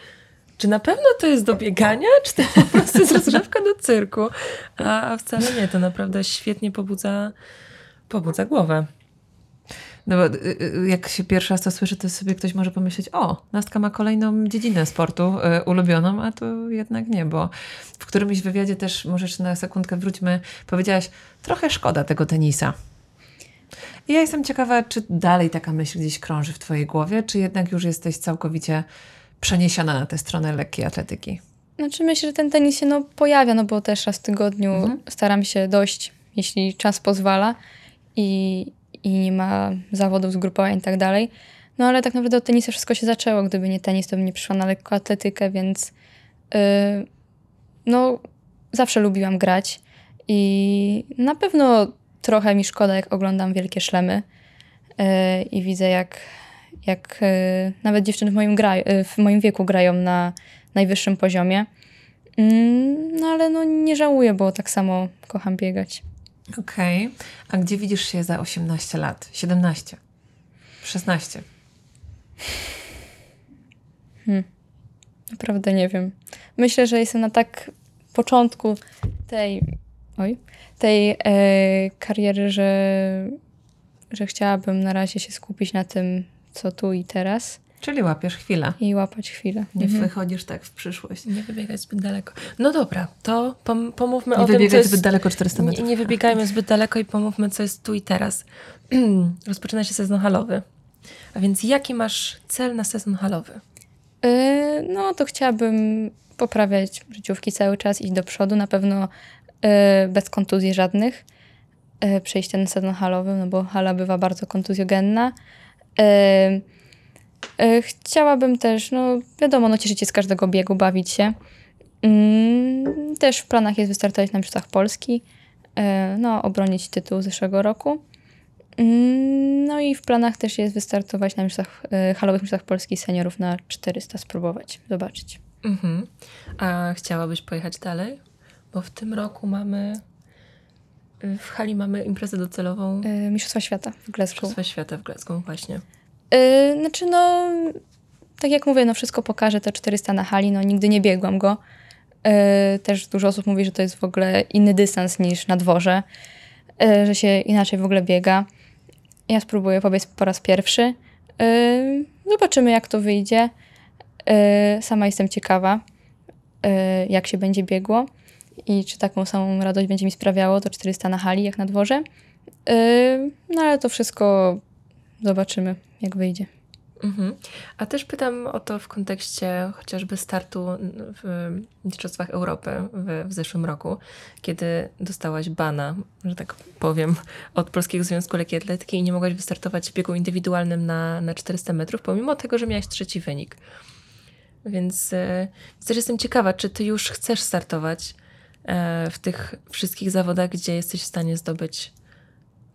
czy na pewno to jest do biegania, czy to po prostu jest rozgrzewka do cyrku? A, a wcale nie, to naprawdę świetnie pobudza, pobudza głowę. No bo y, y, jak się pierwszy raz to słyszy, to sobie ktoś może pomyśleć, o, Nastka ma kolejną dziedzinę sportu y, ulubioną, a to jednak nie, bo w którymś wywiadzie też, może jeszcze na sekundkę wróćmy, powiedziałaś, trochę szkoda tego tenisa. I ja jestem ciekawa, czy dalej taka myśl gdzieś krąży w twojej głowie, czy jednak już jesteś całkowicie przeniesiona na tę stronę lekkiej atletyki? znaczy myślę, że ten tenis się no, pojawia, no bo też raz w tygodniu Mhm. staram się dojść, jeśli czas pozwala i, i nie ma zawodów zgrupowań i tak dalej. No ale tak naprawdę od tenisa wszystko się zaczęło. Gdyby nie tenis, to bym nie przyszła na lekkoatletykę, więc yy, no zawsze lubiłam grać i na pewno trochę mi szkoda, jak oglądam wielkie szlemy yy, i widzę, jak, jak yy, nawet dziewczyny w moim, gra, yy, w moim wieku grają na najwyższym poziomie. Mm, no ale no nie żałuję, bo tak samo kocham biegać. Okej. A gdzie widzisz się za 18 lat? 17? 16? Naprawdę nie wiem. Myślę, że jestem na tak początku tej, oj, tej e, kariery, że, że chciałabym na razie się skupić na tym, co tu i teraz Czyli łapiesz chwilę. i łapać chwilę. Nie Mhm. wychodzisz tak w przyszłość. Nie wybiegać zbyt daleko. No dobra, to pom- pomówmy Nie o tym, co wybiegać jest... zbyt daleko 400 Nie, metrów. nie wybiegajmy zbyt daleko i pomówmy, co jest tu i teraz. [CLEARS THROAT] Rozpoczyna się sezon halowy. A więc jaki masz cel na sezon halowy? E, no to chciałabym poprawiać życiówki cały czas, iść do przodu, na pewno e, bez kontuzji żadnych. E, przejść ten sezon halowy, no bo hala bywa bardzo kontuzjogenna. E, chciałabym też, no wiadomo, no cieszyć się z każdego biegu, bawić się. Mm, też w planach jest wystartować na Mistrzostwach Polski, e, no obronić tytuł zeszłego roku. Mm, No i w planach też jest wystartować na mistrzostwach, e, halowych mistrzostwach Polski seniorów na 400, spróbować, zobaczyć. Mhm. A chciałabyś pojechać dalej? Bo w tym roku mamy... W hali mamy imprezę docelową E, Mistrzostwa Świata w Glasgow. Mistrzostwa Świata w Glasgow właśnie. E, Znaczy no, tak jak mówię, no wszystko pokaże to 400 na hali, no nigdy nie biegłam go. E, Też dużo osób mówi, że to jest w ogóle inny dystans niż na dworze, e, że się inaczej w ogóle biega. Ja spróbuję pobiec po raz pierwszy. E, Zobaczymy, jak to wyjdzie. E, Sama jestem ciekawa, e, jak się będzie biegło i czy taką samą radość będzie mi sprawiało to 400 na hali, jak na dworze. No ale to wszystko zobaczymy, jak wyjdzie. Mhm. A też pytam o to w kontekście chociażby startu w Mistrzostwach Europy w, w zeszłym roku, kiedy dostałaś bana, że tak powiem, od Polskiego Związku Lekkiej Atletyki i nie mogłaś wystartować w biegu indywidualnym na, na 400 metrów, pomimo tego, że miałaś trzeci wynik. Więc e, też jestem ciekawa, czy ty już chcesz startować e, w tych wszystkich zawodach, gdzie jesteś w stanie zdobyć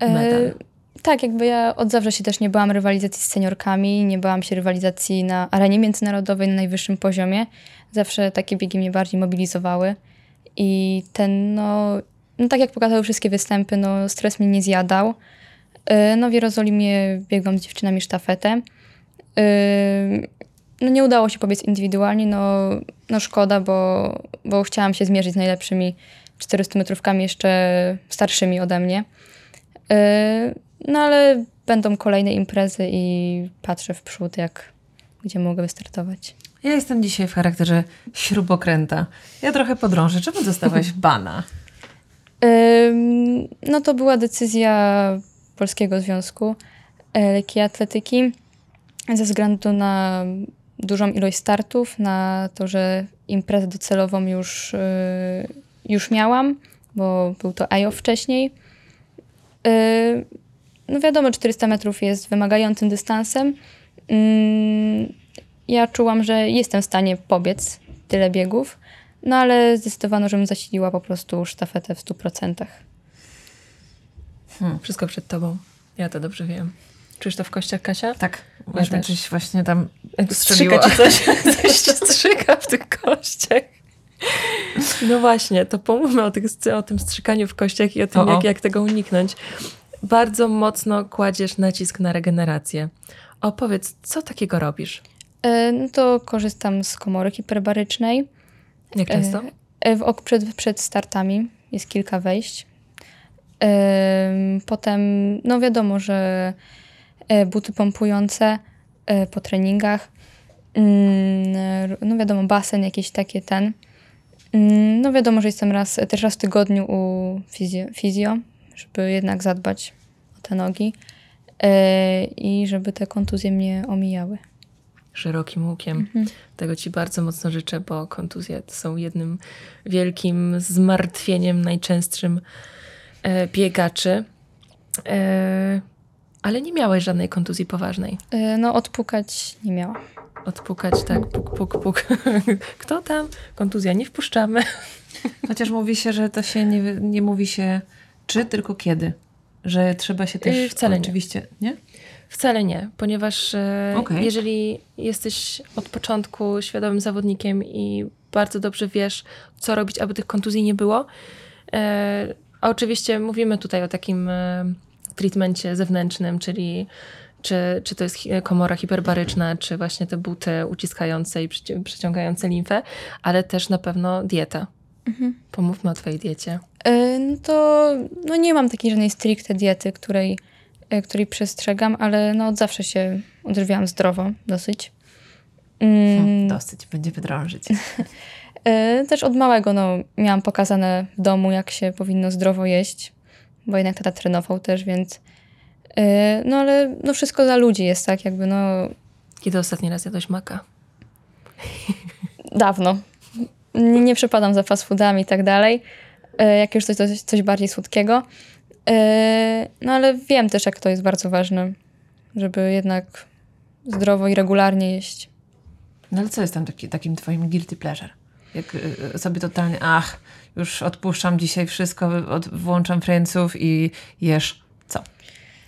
medal? E, tak, jakby ja od zawsze się też nie bałam rywalizacji z seniorkami, nie bałam się rywalizacji na arenie międzynarodowej na najwyższym poziomie. Zawsze takie biegi mnie bardziej mobilizowały i ten, no, no tak jak pokazały wszystkie występy, no stres mnie nie zjadał. E, No w Jerozolimie biegłam z dziewczynami sztafetę. E, No nie udało się pobiec indywidualnie, no, no szkoda, bo, bo chciałam się zmierzyć z najlepszymi 400 metrówkami jeszcze starszymi ode mnie. Yy, No ale będą kolejne imprezy i patrzę w przód, jak, gdzie mogę wystartować. Ja jestem dzisiaj w charakterze śrubokręta. Ja trochę podrążę. Czemu dostałaś [LAUGHS] bana? Ym, No to była decyzja Polskiego Związku Lekkiej Atletyki ze względu na dużą ilość startów, na to, że imprezę docelową już, y, już miałam, bo był to IO wcześniej. Y, No wiadomo, 400 metrów jest wymagającym dystansem. Ym, Ja czułam, że jestem w stanie pobiec tyle biegów, no ale zdecydowano, żebym zasiliła po prostu sztafetę w 100%. Wszystko przed tobą. Ja to dobrze wiem. Czujesz to w kościach, Kasia? Tak, właśnie też. czyś właśnie tam Strzyka ci coś, [LAUGHS] coś się strzyka w tych kościach. No właśnie, to pomówmy o, tych, o tym strzykaniu w kościach i o tym, O, o. jak, jak tego uniknąć. Bardzo mocno kładziesz nacisk na regenerację. Opowiedz, co takiego robisz? E, No to korzystam z komory hiperbarycznej. Jak często? E, w ok- przed, przed startami jest kilka wejść. Em, Potem, no wiadomo, że e, buty pompujące e, po treningach. Mm, No wiadomo, basen jakiś takie ten. Mm, No wiadomo, że jestem raz, też raz w tygodniu u fizjo, fizjo żeby jednak zadbać o te nogi e, i żeby te kontuzje mnie omijały. Szerokim łukiem. Mhm. Tego ci bardzo mocno życzę, bo kontuzje są jednym wielkim zmartwieniem najczęstszym e, biegaczy. E, ale nie miałeś żadnej kontuzji poważnej. E, No odpukać nie miałam. Odpukać, tak, puk, puk, puk. [LAUGHS] Kto tam? Kontuzja, nie wpuszczamy. Chociaż mówi się, że to się nie, nie mówi się czy, tylko kiedy. Że trzeba się też... Yy, wcale nie. Oczywiście, nie? Wcale nie, ponieważ e, Okej. jeżeli jesteś od początku świadomym zawodnikiem i bardzo dobrze wiesz, co robić, aby tych kontuzji nie było, e, a oczywiście mówimy tutaj o takim e, treatmencie zewnętrznym, czyli czy, czy to jest komora hiperbaryczna, czy właśnie te buty uciskające i przyci- przyciągające limfę, ale też na pewno dieta. Pomówmy o twojej diecie. E, No to no nie mam takiej żadnej stricte diety, której, e, której przestrzegam, ale no od zawsze się odżywiałam zdrowo dosyć. Mm, Hmm, dosyć, będzie wydrążyć. [LAUGHS] e, Też od małego no, miałam pokazane w domu, jak się powinno zdrowo jeść, bo jednak tata trenował też, więc no ale no wszystko dla ludzi jest tak jakby no Kiedy ostatni raz jadłeś maka? dawno. Nie, nie przepadam za fast foodami i tak dalej. E, Jak już coś, coś, coś bardziej słodkiego. E, No ale wiem też, jak to jest bardzo ważne, żeby jednak zdrowo i regularnie jeść. No ale co jest tam taki, takim twoim guilty pleasure? Jak y, sobie totalnie, ach, już odpuszczam dzisiaj wszystko, od, włączam Friendsów i jesz co?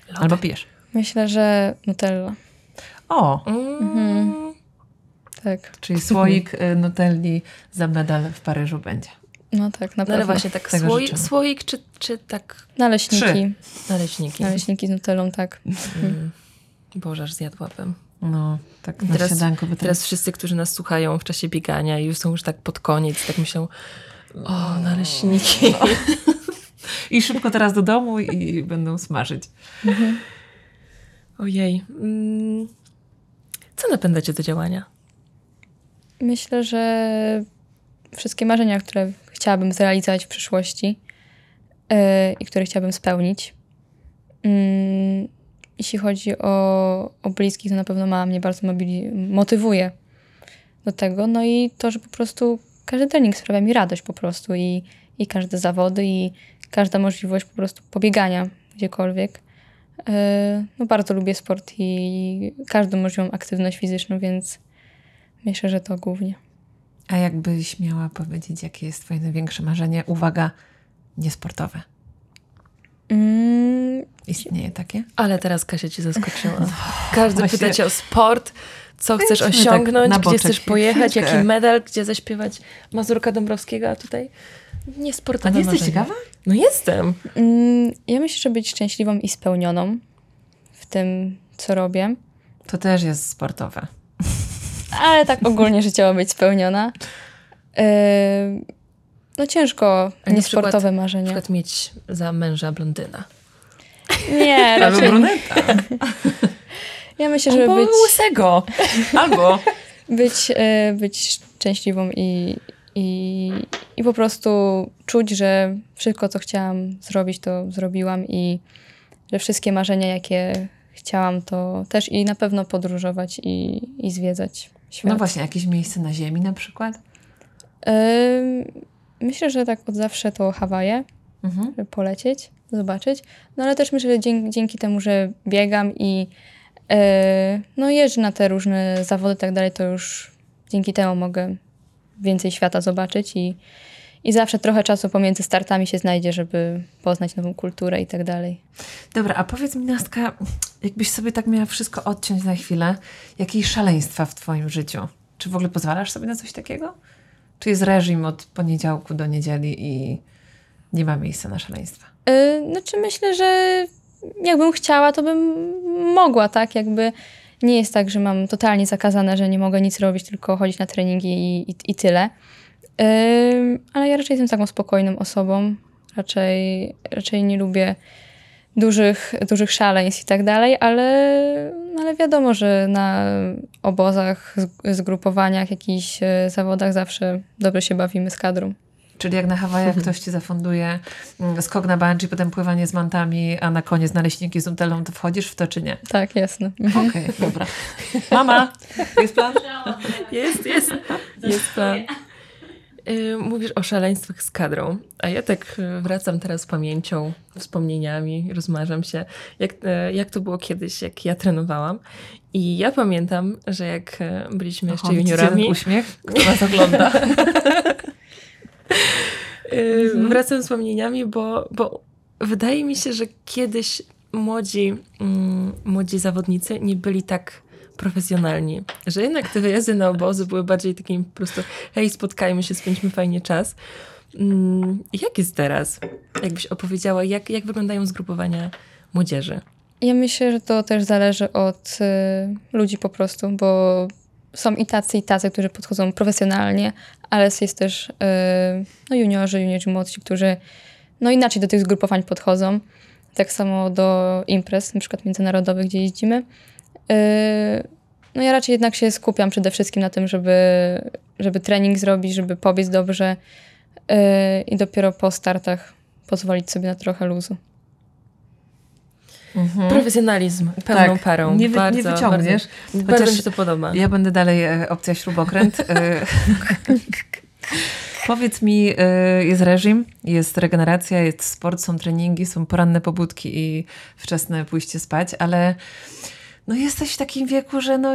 Lody. Albo pijesz. Myślę, że Nutella. O, Mm. Tak, czyli słoik Nutelli za medal w Paryżu będzie. No tak, na No ale pewno. właśnie, tak Tego słoik, życzymy. słoik czy, czy tak Naleśniki. Trzy. naleśniki? Naleśniki z Nutellą, tak. Mm. Boże, aż zjadłabym. No, tak na Teraz- śniadanko by Teraz wszyscy, którzy nas słuchają w czasie biegania i już są już tak pod koniec, tak myślą, o, naleśniki. I szybko teraz do domu i będą smażyć. Ojej. Mm. Co napędza cię do działania? Myślę, że wszystkie marzenia, które chciałabym zrealizować w przyszłości yy, i które chciałabym spełnić. Mm, jeśli chodzi o, o bliskich, to na pewno mama mnie bardzo mobili- motywuje do tego. No i to, że po prostu każdy trening sprawia mi radość po prostu i, i każde zawody i każda możliwość po prostu pobiegania gdziekolwiek. Yy, no bardzo lubię sport i każdą możliwą aktywność fizyczną, więc myślę, że to głównie. A jakbyś miała powiedzieć, jakie jest twoje największe marzenie? Uwaga, niesportowe. Mm, Istnieje takie? Ale teraz Kasia cię zaskoczyła. Każdy Właśnie. pyta cię o sport, co chcesz Wejdźmy osiągnąć, tak na gdzie chcesz pojechać, chwilkę. jaki medal, gdzie zaśpiewać Mazurka Dąbrowskiego, a tutaj A niesportowe nie jesteś marzenie. ciekawa? No jestem. mm, ja myślę, że być szczęśliwą i spełnioną w tym, co robię, To też jest sportowe. Ale tak ogólnie życiowo być spełniona. Yy, no ciężko, A niesportowe przykład- Na marzenia. przykład mieć za męża blondyna. Nie, [LAUGHS] Albo raczej. bruneta. [LAUGHS] Ja myślę, żeby Albo być... łysego. Albo [LAUGHS] być, e, być szczęśliwą i, i, i po prostu czuć, że wszystko, co chciałam zrobić, to zrobiłam i że wszystkie marzenia, jakie chciałam, to też i na pewno podróżować i, i zwiedzać świat. No właśnie, jakieś miejsce na ziemi na przykład? Myślę, że tak od zawsze to Hawaje, Mhm. żeby polecieć, zobaczyć. No ale też myślę, że dzięki, dzięki temu, że biegam i e, no jeżdżę na te różne zawody i tak dalej, to już dzięki temu mogę więcej świata zobaczyć i, i zawsze trochę czasu pomiędzy startami się znajdzie, żeby poznać nową kulturę i tak dalej. Dobra, a powiedz mi, Nastka, jakbyś sobie tak miała wszystko odciąć na chwilę, jakie szaleństwa w twoim życiu? Czy w ogóle pozwalasz sobie na coś takiego? Czy jest reżim od poniedziałku do niedzieli i nie ma miejsca na szaleństwa? Yy, znaczy myślę, że jakbym chciała, to bym mogła, tak? Jakby nie jest tak, że mam totalnie zakazane, że nie mogę nic robić, tylko chodzić na treningi i, i, i tyle. Ale ja raczej jestem taką spokojną osobą. Raczej, raczej nie lubię dużych, dużych szaleństw i tak dalej, ale, no ale wiadomo, że na obozach, z- zgrupowaniach, jakichś e, zawodach zawsze dobrze się bawimy z kadrą. Czyli jak na Hawajach [LAUGHS] ktoś ci zafunduje mm, skok na bungee, potem pływanie z mantami, a na koniec naleśniki z nutellą, to wchodzisz w to czy nie? Tak, jasne. Okej, dobra. Mama, jest plan? Jest, jest, jest plan. Y, Mówisz o szaleństwach z kadrą, a ja tak y, wracam teraz pamięcią, wspomnieniami, rozmarzam się, jak, y, jak to było kiedyś, jak ja trenowałam. I ja pamiętam, że jak byliśmy jeszcze juniorami, ten uśmiech, [LAUGHS] kto nas ogląda. y, wracam z wspomnieniami, bo, bo wydaje mi się, że kiedyś młodzi, mm, młodzi zawodnicy nie byli tak profesjonalni, że jednak te wyjazdy na obozy były bardziej takim po prostu hej, spotkajmy się, spędźmy fajnie czas. Mm, jak jest teraz? Jakbyś opowiedziała, jak, jak wyglądają zgrupowania młodzieży? Ja myślę, że to też zależy od y, ludzi po prostu, bo są i tacy, i tacy, którzy podchodzą profesjonalnie, ale jest też y, no, juniorzy, juniorzy młodsi, którzy no, inaczej do tych zgrupowań podchodzą. Tak samo do imprez, na przykład międzynarodowych, gdzie jeździmy. Y, no ja raczej jednak się skupiam przede wszystkim na tym, żeby, żeby trening zrobić, żeby pobiec dobrze y, i dopiero po startach pozwolić sobie na trochę luzu. Profesjonalizm pełną Tak, parą. nie wy- bardzo, nie wyciągniesz. Bardzo, bardzo Chociaż mi się to podoba. Ja będę dalej e, opcja śrubokręt. E, [LAUGHS] Powiedz mi, e, jest reżim, jest regeneracja, jest sport, są treningi, są poranne pobudki i wczesne pójście spać, ale no jesteś w takim wieku, że no,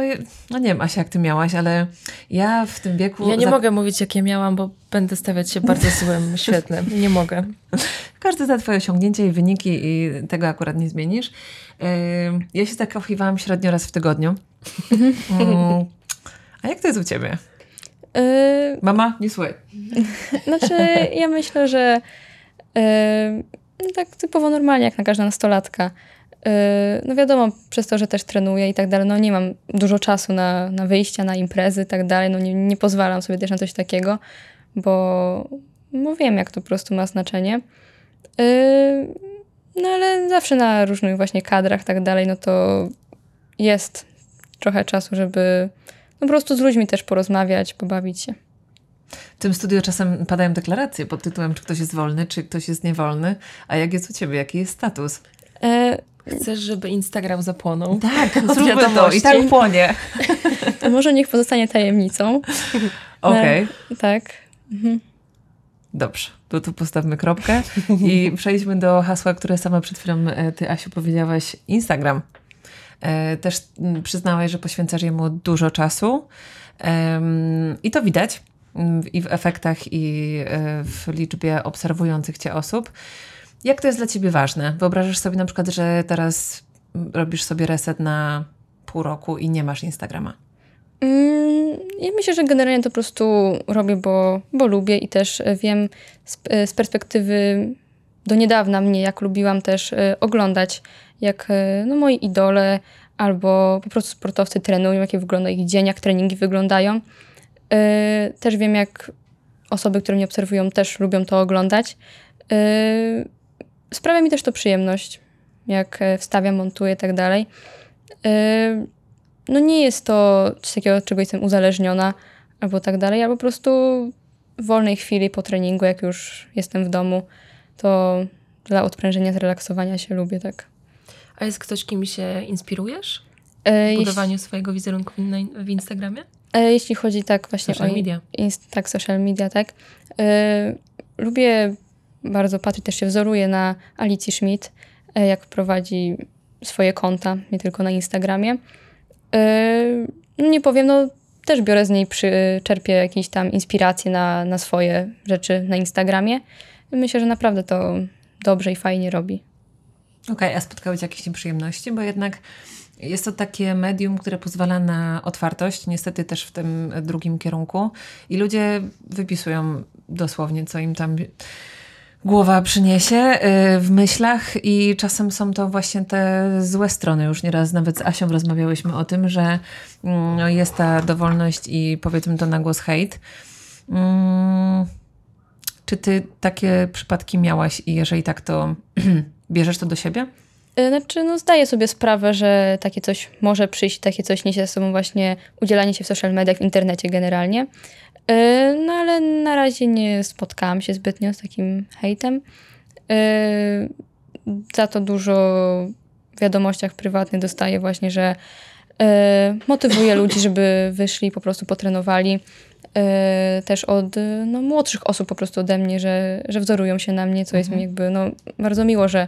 no nie wiem, Asia, jak ty miałaś, ale ja w tym wieku... Ja nie za- mogę mówić, jak ja miałam, bo będę stawiać się bardzo [LAUGHS] złym świetnym. Nie mogę. Każdy zna twoje osiągnięcia i wyniki i tego akurat nie zmienisz. Ja się zakochiwałam średnio raz w tygodniu. Mm. A jak to jest u ciebie? Y, Mama, nie słuchaj. Znaczy, ja myślę, że e, no tak typowo normalnie, jak na każda nastolatka. E, no wiadomo, przez to, że też trenuję i tak dalej, no nie mam dużo czasu na, na wyjścia, na imprezy i tak dalej, no nie, nie pozwalam sobie też na coś takiego, bo, bo wiem, jak to po prostu ma znaczenie. E, no ale zawsze na różnych właśnie kadrach i tak dalej, no to jest trochę czasu, żeby no po prostu z ludźmi też porozmawiać, pobawić się. W tym studiu czasem padają deklaracje pod tytułem, czy ktoś jest wolny, czy ktoś jest niewolny. A jak jest u ciebie? Jaki jest status? E, Chcesz, żeby Instagram zapłonął? Tak, [LAUGHS] zróbmy to. I tak płonie. [LAUGHS] To może niech pozostanie tajemnicą. [LAUGHS] Okej, Tak. dobrze. To tu postawmy kropkę i przejdźmy do hasła, które sama przed chwilą e, ty, Asiu, powiedziałaś. Instagram. E, Też przyznałaś, że poświęcasz jemu dużo czasu i to widać i w efektach, i e, w liczbie obserwujących cię osób. Jak to jest dla ciebie ważne? Wyobrażasz sobie na przykład, że teraz robisz sobie reset na pół roku i nie masz Instagrama. Mm, Ja myślę, że generalnie to po prostu robię, bo, bo lubię i też e, wiem z, e, z perspektywy do niedawna mnie, jak lubiłam też e, oglądać, jak no, moi idole albo po prostu sportowcy trenują, jakie wygląda ich dzień, jak treningi wyglądają. E, Też wiem, jak osoby, które mnie obserwują, też lubią to oglądać. E, Sprawia mi też to przyjemność, jak e, wstawiam, montuję i tak dalej. E, no nie jest to coś takiego, czego jestem uzależniona albo tak dalej, ale po prostu w wolnej chwili po treningu, jak już jestem w domu, to dla odprężenia, zrelaksowania się lubię tak. A jest ktoś, kim się inspirujesz E, w budowaniu swojego wizerunku w Instagramie? Jeśli chodzi tak właśnie Social o media. Inst, tak, social media, tak. E, lubię bardzo patrzeć, też się wzoruję na Alicji Schmidt, e, jak prowadzi swoje konta, nie tylko na Instagramie. E, nie powiem, no też biorę z niej, przy, czerpię jakieś tam inspiracje na, na swoje rzeczy na Instagramie. Myślę, że naprawdę to dobrze i fajnie robi. Okej, a spotkały Cię jakieś nieprzyjemności? Bo jednak jest to takie medium, które pozwala na otwartość, niestety też w tym drugim kierunku. I ludzie wypisują dosłownie, co im tam głowa przyniesie yy, w myślach i czasem są to właśnie te złe strony. Już nieraz nawet z Asią rozmawiałyśmy o tym, że mm, no, jest ta dowolność i powiedzmy to na głos hejt. Mm, czy ty takie przypadki miałaś i jeżeli tak, to [CLEARS THROAT] bierzesz to do siebie? E, Znaczy, no zdaję sobie sprawę, że takie coś może przyjść, takie coś niesie ze sobą właśnie udzielanie się w social mediach, w internecie generalnie. E, No ale na razie nie spotkałam się zbytnio z takim hejtem. E, Za to dużo w wiadomościach prywatnych dostaję właśnie, że e, motywuję ludzi, żeby wyszli, po prostu potrenowali. Też od no, młodszych osób po prostu ode mnie, że, że wzorują się na mnie, co jest mi jakby no, bardzo miło, że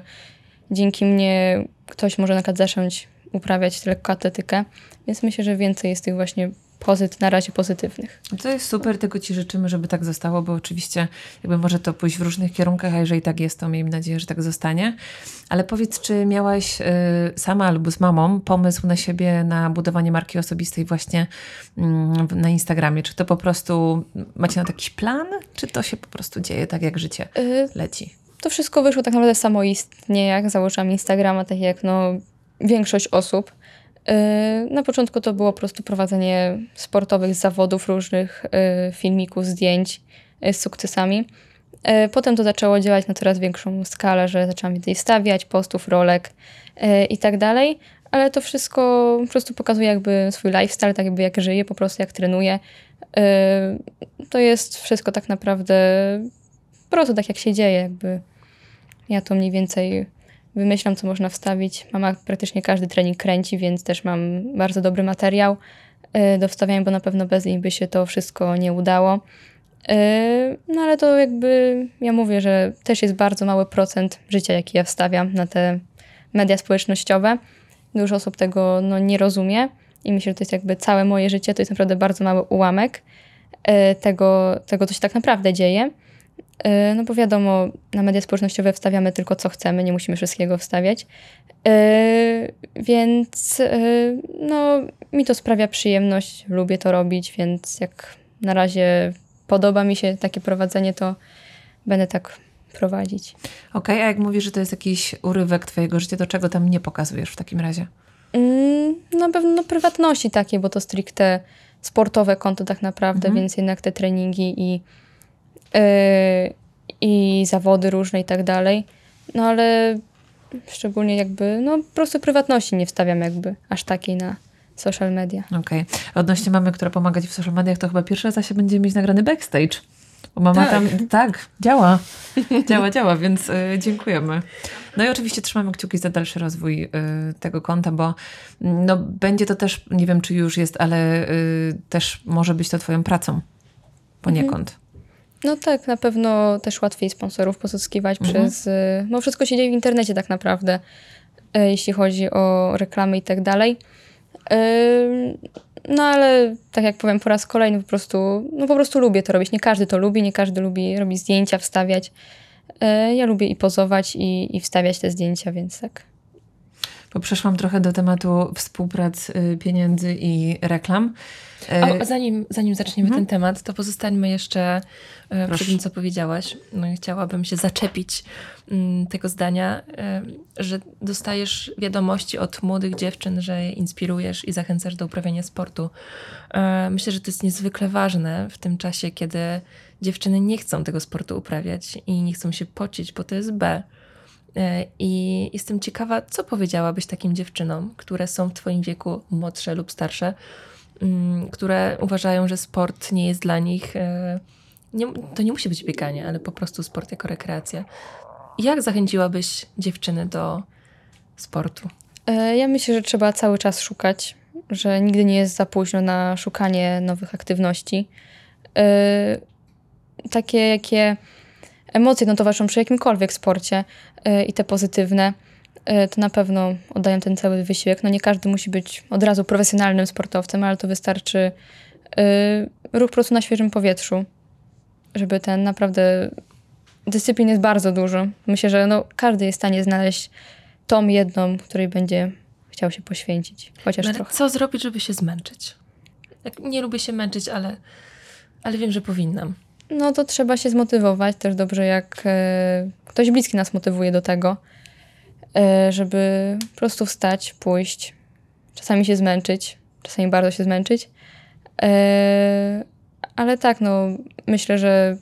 dzięki mnie ktoś może na przykład zacząć uprawiać lekkoatletykę, więc myślę, że więcej jest tych właśnie pozyt, na razie pozytywnych. To jest super, tego Ci życzymy, żeby tak zostało, bo oczywiście jakby może to pójść w różnych kierunkach, a jeżeli tak jest, to miejmy nadzieję, że tak zostanie. Ale powiedz, czy miałaś y, sama albo z mamą pomysł na siebie na budowanie marki osobistej właśnie w- na Instagramie? Czy to po prostu macie na to jakiś plan, czy to się po prostu dzieje tak, jak życie Y, leci? To wszystko wyszło tak naprawdę samoistnie, jak założyłam Instagrama, tak jak no, większość osób. Y, Na początku to było po prostu prowadzenie sportowych zawodów, różnych y, filmików, zdjęć y, z sukcesami. Potem to zaczęło działać na coraz większą skalę, że zaczęłam więcej stawiać, postów, rolek i tak dalej. Ale to wszystko po prostu pokazuje jakby swój lifestyle, tak jakby jak żyję, po prostu jak trenuję. To jest wszystko tak naprawdę po prostu tak jak się dzieje, jakby ja to mniej więcej wymyślam, co można wstawić. Mama praktycznie każdy trening kręci, więc też mam bardzo dobry materiał y, do wstawiania, bo na pewno bez niej by się to wszystko nie udało. Y, No ale to jakby, ja mówię, że też jest bardzo mały procent życia, jaki ja wstawiam na te media społecznościowe. Dużo osób tego no, nie rozumie i myślę, że to jest jakby całe moje życie, to jest naprawdę bardzo mały ułamek y, tego, tego co się tak naprawdę dzieje. Y, No bo wiadomo, na media społecznościowe wstawiamy tylko co chcemy, nie musimy wszystkiego wstawiać. Y, Więc y, no, mi to sprawia przyjemność, lubię to robić, więc jak na razie podoba mi się takie prowadzenie, to będę tak prowadzić. Okej, a jak mówisz, że to jest jakiś urywek Twojego życia, to czego tam nie pokazujesz w takim razie? Mm, Na pewno no, prywatności takie, bo to stricte sportowe konto tak naprawdę, Mhm. więc jednak te treningi i, i zawody różne i tak dalej. No ale szczególnie jakby, no po prostu prywatności nie wstawiam jakby aż takiej na social media. Okej. Odnośnie mamy, która pomaga Ci w social mediach, to chyba pierwszy raz Asia będzie mieć nagrany backstage. Bo mama Tak. tam, tak, działa. działa, działa, więc y, dziękujemy. No i oczywiście trzymamy kciuki za dalszy rozwój y, tego konta, bo mm, no, będzie to też, nie wiem czy już jest, ale y, też może być to Twoją pracą poniekąd. No tak, na pewno też łatwiej sponsorów pozyskiwać Mhm. przez. y, No wszystko się dzieje w internecie tak naprawdę, y, jeśli chodzi o reklamy i tak dalej. Y, No ale tak jak powiem po raz kolejny, po prostu, no po prostu lubię to robić. Nie każdy to lubi, nie każdy lubi robić zdjęcia, wstawiać. Ja lubię i pozować, i, i wstawiać te zdjęcia, więc tak. Bo przeszłam trochę do tematu współprac, y, pieniędzy i reklam. Y, O, zanim, zanim zaczniemy ten temat, to pozostańmy jeszcze przy Proszę. tym, co powiedziałaś. No, chciałabym się zaczepić mm, tego zdania, że dostajesz wiadomości od młodych dziewczyn, że je inspirujesz i zachęcasz do uprawiania sportu. Myślę, że to jest niezwykle ważne w tym czasie, kiedy dziewczyny nie chcą tego sportu uprawiać i nie chcą się pocić, bo to jest B. E, I jestem ciekawa, co powiedziałabyś takim dziewczynom, które są w Twoim wieku młodsze lub starsze, mm, które uważają, że sport nie jest dla nich. e, Nie, to nie musi być bieganie, ale po prostu sport jako rekreacja. Jak zachęciłabyś dziewczyny do sportu? E, Ja myślę, że trzeba cały czas szukać, że nigdy nie jest za późno na szukanie nowych aktywności. Takie, jakie emocje no, towarzyszą przy jakimkolwiek sporcie e, i te pozytywne, e, to na pewno oddają ten cały wysiłek. No nie każdy musi być od razu profesjonalnym sportowcem, ale to wystarczy e, ruch po prostu na świeżym powietrzu, żeby ten naprawdę... Dyscyplin jest bardzo dużo. Myślę, że no, każdy jest w stanie znaleźć tą jedną, której będzie chciał się poświęcić. Chociaż No ale trochę. co zrobić, żeby się zmęczyć? Tak, nie lubię się męczyć, ale, ale wiem, że powinnam. No to trzeba się zmotywować. Też dobrze, jak e, ktoś bliski nas motywuje do tego, e, żeby po prostu wstać, pójść, czasami się zmęczyć, czasami bardzo się zmęczyć. E, ale tak, no myślę, że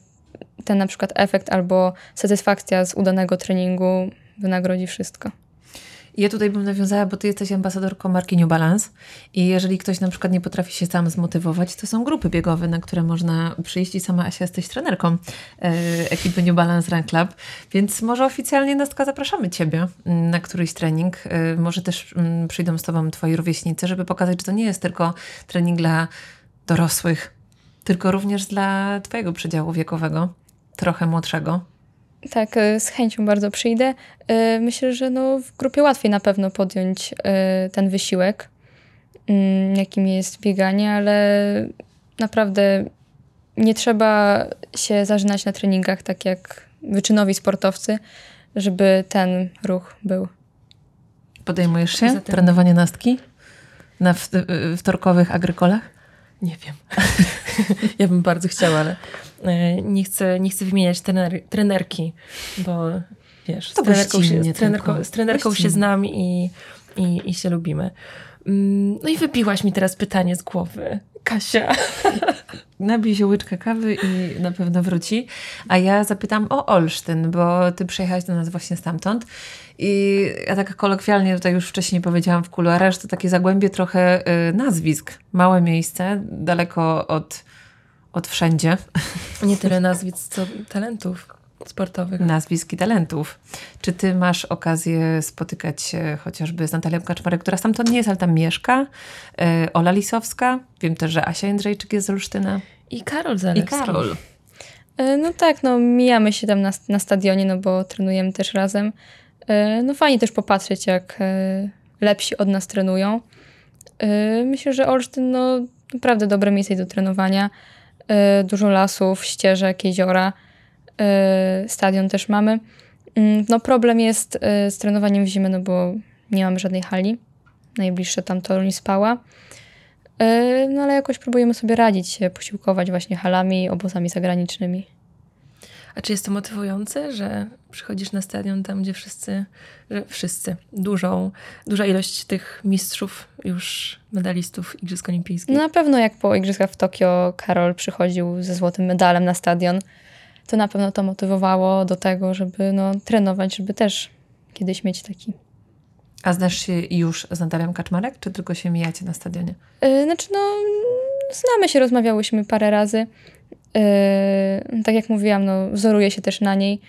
ten na przykład efekt albo satysfakcja z udanego treningu wynagrodzi wszystko. Ja tutaj bym nawiązała, bo ty jesteś ambasadorką marki New Balance i jeżeli ktoś na przykład nie potrafi się sam zmotywować, to są grupy biegowe, na które można przyjść i sama Asia jesteś trenerką e, ekipy New Balance Run Club, więc może oficjalnie Nastka zapraszamy Ciebie mm, na któryś trening. E, może też mm, przyjdą z Tobą Twoi rówieśnicy, żeby pokazać, że to nie jest tylko trening dla dorosłych, tylko również dla Twojego przedziału wiekowego, trochę młodszego. Tak, e, z chęcią bardzo przyjdę. E, Myślę, że no w grupie łatwiej na pewno podjąć e, ten wysiłek, mm, jakim jest bieganie, ale naprawdę nie trzeba się zażynać na treningach, tak jak wyczynowi sportowcy, żeby ten ruch był. Podejmujesz się Poza tym- trenowanie Nastki na wtorkowych agrykolach? Nie wiem. [LAUGHS] ja bym bardzo chciała, ale nie chcę, nie chcę wymieniać trener, trenerki, bo wiesz, z To trenerką, się, z trenerką, z trenerką się znam i, i, i się lubimy. Mm, No i wybiłaś mi teraz pytanie z głowy. Kasia, [LAUGHS] Nabij się łyczkę kawy i na pewno wróci. A ja zapytam o Olsztyn, bo ty przyjechałaś do nas właśnie stamtąd. I ja tak kolokwialnie tutaj już wcześniej powiedziałam w kuluarach, że to takie zagłębie trochę y, nazwisk. Małe miejsce, daleko od, od wszędzie. nie tyle nazwisk, co talentów sportowych. nazwisk i talentów. Czy ty masz okazję spotykać się chociażby z Natalią Kaczmarek, która stamtąd nie jest, ale tam mieszka? E, Ola Lisowska. Wiem też, że Asia Jędrzejczyk jest z Olsztyna. I Karol I Zalewski. Karol. E, No tak, no mijamy się tam na, na stadionie, no bo trenujemy też razem. E, No fajnie też popatrzeć, jak lepsi od nas trenują. Myślę, że Olsztyn, no naprawdę dobre miejsce do trenowania. E, Dużo lasów, ścieżek, jeziora. E, Stadion też mamy. Mm, No problem jest e, z trenowaniem w zimę, no bo nie mamy żadnej hali. Najbliższe tam to Spała. No ale jakoś próbujemy sobie radzić posiłkować właśnie halami, obozami zagranicznymi. A czy jest to motywujące, że przychodzisz na stadion tam, gdzie wszyscy, że wszyscy, dużą, duża ilość tych mistrzów, już medalistów Igrzysk Olimpijskich? No na pewno jak po Igrzyskach w Tokio Karol przychodził ze złotym medalem na stadion, to na pewno to motywowało do tego, żeby no, trenować, żeby też kiedyś mieć taki. A znasz się już z Natalią Kaczmarek, czy tylko się mijacie na stadionie? Yy, znaczy no, znamy się, rozmawiałyśmy parę razy. Yy, tak jak mówiłam, no, wzoruję się też na niej.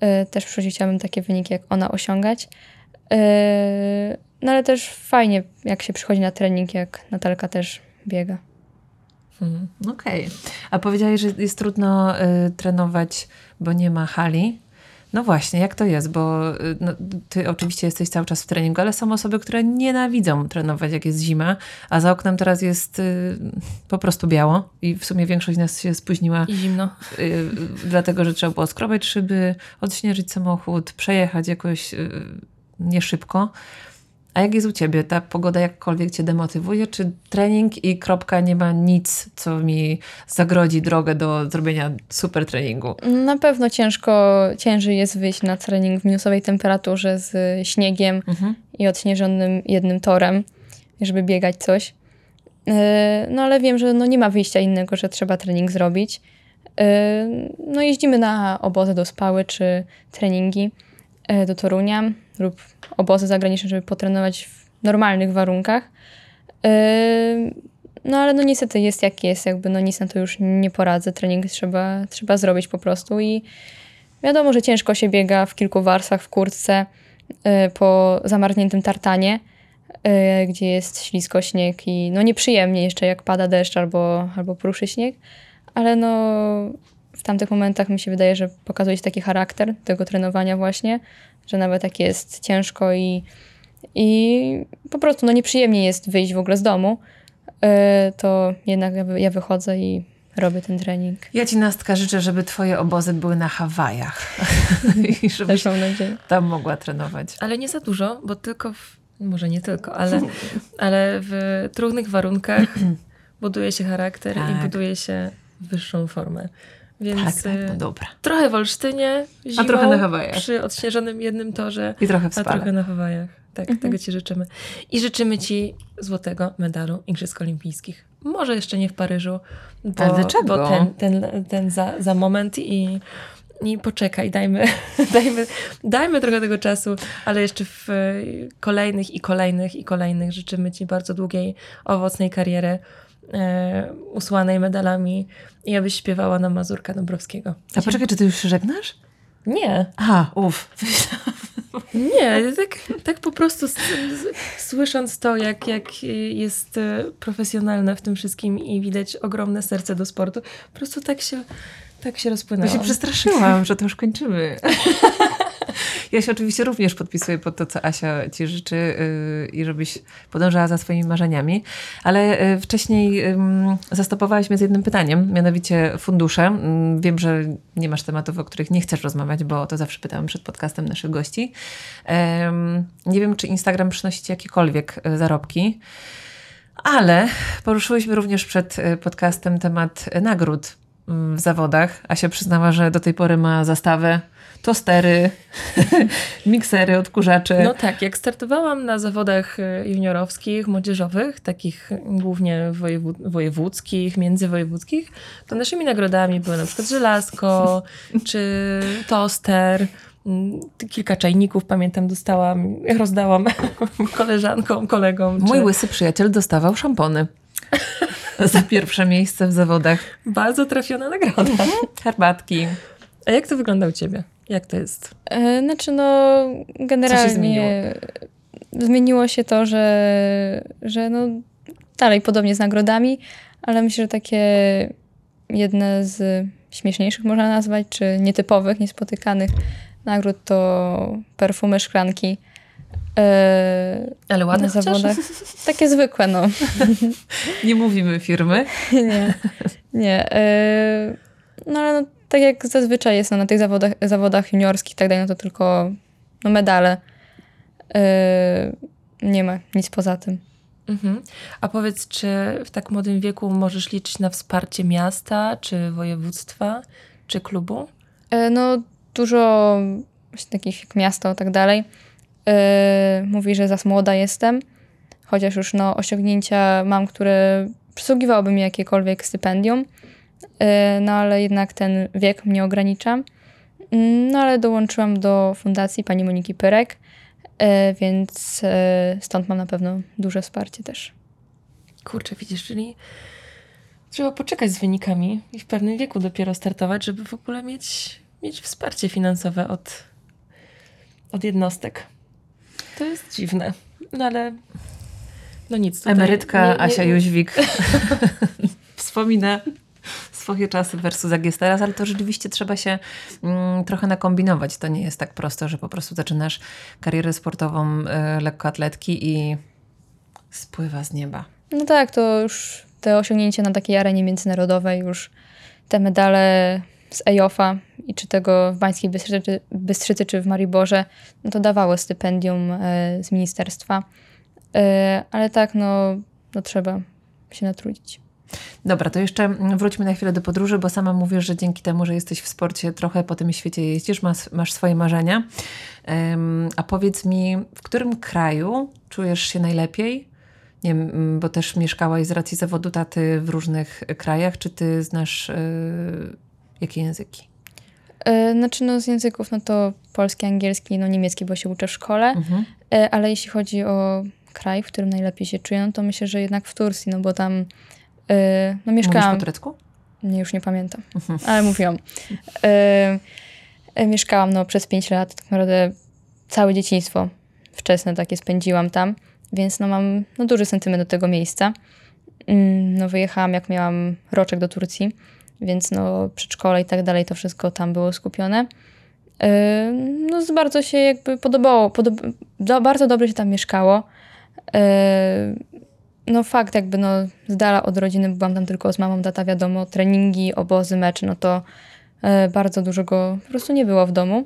Yy, też w przyszłości chciałabym takie wyniki jak ona osiągać. Yy, no ale też fajnie, jak się przychodzi na trening, jak Natalka też biega. Mhm. Okej. A powiedziałeś, że jest trudno y, trenować, bo nie ma hali. No właśnie, jak to jest? Bo y, no, ty oczywiście jesteś cały czas w treningu, ale są osoby, które nienawidzą trenować, jak jest zima, a za oknem teraz jest y, po prostu biało i w sumie większość z nas się spóźniła, I zimno. y, dlatego że trzeba było skrobać szyby, odśnieżyć samochód, przejechać jakoś y, nie szybko. A jak jest u ciebie? Ta pogoda jakkolwiek cię demotywuje? Czy trening i kropka nie ma nic, co mi zagrodzi drogę do zrobienia super treningu? Na pewno ciężko, ciężej jest wyjść na trening w minusowej temperaturze z śniegiem Mhm. i odśnieżonym jednym torem, żeby biegać coś. Yy, No ale wiem, że no nie ma wyjścia innego, że trzeba trening zrobić. Yy, No jeździmy na obozy do spały czy treningi. E, do Torunia lub obozy zagraniczne, żeby potrenować w normalnych warunkach. E, No ale no niestety jest jak jest, jakby no nic na to już nie poradzę. Trening trzeba, trzeba zrobić po prostu i wiadomo, że ciężko się biega w kilku warstwach w kurtce e, po zamarzniętym tartanie, gdzie jest ślisko, śnieg i no nieprzyjemnie jeszcze jak pada deszcz albo, albo pruszy śnieg, ale no tamtych momentach mi się wydaje, że pokazuje się taki charakter tego trenowania właśnie, że nawet jak jest ciężko i, i po prostu no nieprzyjemnie jest wyjść w ogóle z domu, e, to jednak ja, wy- ja wychodzę i robię ten trening. Ja ci, Nastka, życzę, żeby twoje obozy były na Hawajach [LAUGHS] i żebyś Też mam nadzieję. tam mogła trenować. Ale nie za dużo, bo tylko w, może nie tylko, ale, [LAUGHS] ale w trudnych warunkach [CLEARS THROAT] buduje się charakter Tak. i buduje się wyższą formę. Więc Tak, tak, no y, dobra. trochę w Olsztynie, zimą, trochę na Hawajach. przy odśnieżonym jednym torze, I trochę w a trochę na Hawajach. Tak, tego Ci życzymy. I życzymy Ci złotego medalu Igrzysk Olimpijskich. Może jeszcze nie w Paryżu, bo, Ale dlaczego? bo ten, ten, ten za, za moment i, i poczekaj, dajmy, [LAUGHS] dajmy, dajmy trochę tego czasu, ale jeszcze w e, kolejnych i kolejnych i kolejnych życzymy Ci bardzo długiej, owocnej kariery, e, usłanej medalami i abyś śpiewała na Mazurka Dąbrowskiego. A poczekaj, czy ty już się żegnasz? Nie, A, uff. [LAUGHS] nie, tak, tak po prostu s- s- słysząc to, jak, jak jest e, profesjonalne w tym wszystkim i widać ogromne serce do sportu, po prostu tak się, tak się Ja rozpłynęło. się przestraszyłam, że to już kończymy. [LAUGHS] Ja się oczywiście również podpisuję pod to, co Asia ci życzy yy, i żebyś podążała za swoimi marzeniami. Ale yy, wcześniej yy, zastopowałaś mnie z jednym pytaniem, mianowicie fundusze. Yy, wiem, że nie masz tematów, o których nie chcesz rozmawiać, bo to zawsze pytałam przed podcastem naszych gości. Nie wiem, czy Instagram przynosi ci jakiekolwiek yy, zarobki. Ale poruszyłyśmy również przed y, podcastem temat y, nagród mm, w zawodach. Asia przyznała, że do tej pory ma zastawę, tostery, [LAUGHS] miksery, odkurzacze. No tak, jak startowałam na zawodach e, juniorowskich, młodzieżowych, takich głównie wojewódzkich, międzywojewódzkich, to naszymi nagrodami były na przykład żelazko, [LAUGHS] czy toster, mm, kilka czajników, pamiętam, dostałam, rozdałam [LAUGHS] koleżankom, kolegom. Mój czy... łysy przyjaciel dostawał szampony [LAUGHS] za pierwsze miejsce w zawodach. Bardzo trafiona nagroda. Herbatki. A jak to wygląda u ciebie? Jak to jest? E, Znaczy, no, generalnie zmieniło? zmieniło się to, że, że no, dalej podobnie z nagrodami, ale myślę, że takie jedne z śmieszniejszych można nazwać, czy nietypowych, niespotykanych nagród to perfumy szklanki. E, Ale ładne zawodach. Takie zwykłe, no. [LAUGHS] Nie mówimy firmy. [LAUGHS] nie, nie. e, No ale no, tak jak zazwyczaj jest no, na tych zawodach, zawodach juniorskich i tak dalej, no to tylko no, medale. E, Nie ma nic poza tym. Mhm. A powiedz, czy w tak młodym wieku możesz liczyć na wsparcie miasta, czy województwa, czy klubu? No dużo właśnie takich jak miasto i tak dalej e, mówi, że za młoda jestem, chociaż już no, osiągnięcia mam, które przysługiwałoby mi jakiekolwiek stypendium, E, no ale jednak ten wiek mnie ogranicza. Mm, No ale dołączyłam do fundacji pani Moniki Pyrek, e, więc e, stąd mam na pewno duże wsparcie też. Kurczę, widzisz, czyli trzeba poczekać z wynikami i w pewnym wieku dopiero startować, żeby w ogóle mieć, mieć wsparcie finansowe od, od jednostek. To jest dziwne, no ale no nic. Tutaj Emerytka nie- nie- Asia nie- Jóźwik [LAUGHS] wspomina swoje czasy versus jak jest teraz, ale to rzeczywiście trzeba się mm, trochę nakombinować. To nie jest tak prosto, że po prostu zaczynasz karierę sportową y, lekkoatletki i spływa z nieba. No tak, to już te osiągnięcia na takiej arenie międzynarodowej, już te medale z EJOFA i czy tego w Bańskiej Bystrzycy, Bystrzycy czy w Mariborze, no to dawało stypendium e, z ministerstwa. E, ale tak, no, no trzeba się natrudzić. Dobra, to jeszcze wróćmy na chwilę do podróży, bo sama mówisz, że dzięki temu, że jesteś w sporcie, trochę po tym świecie jeździsz, masz, masz swoje marzenia. Em, a powiedz mi, w którym kraju czujesz się najlepiej? Nie bo też mieszkałaś z racji zawodu taty w różnych krajach. Czy ty znasz y, jakie języki? E, Znaczy no z języków, no to polski, angielski, no niemiecki, bo się uczę w szkole, Mhm. E, ale jeśli chodzi o kraj, w którym najlepiej się czuję, no to myślę, że jednak w Turcji, no bo tam e, no Mówisz mieszkałam, po turecku? nie, już nie pamiętam, Mhm. ale mówiłam. Mieszkałam no przez 5 lat, tak naprawdę całe dzieciństwo wczesne takie spędziłam tam, więc no mam no, duży sentyment do tego miejsca. Mm, No wyjechałam jak miałam roczek do Turcji, więc no przedszkole i tak dalej, to wszystko tam było skupione. E, No bardzo się jakby podobało, podob do, bardzo dobrze się tam mieszkało. E, No fakt jakby no z dala od rodziny, byłam tam tylko z mamą, tata wiadomo, treningi, obozy, mecze, no to e, bardzo dużo go po prostu nie było w domu.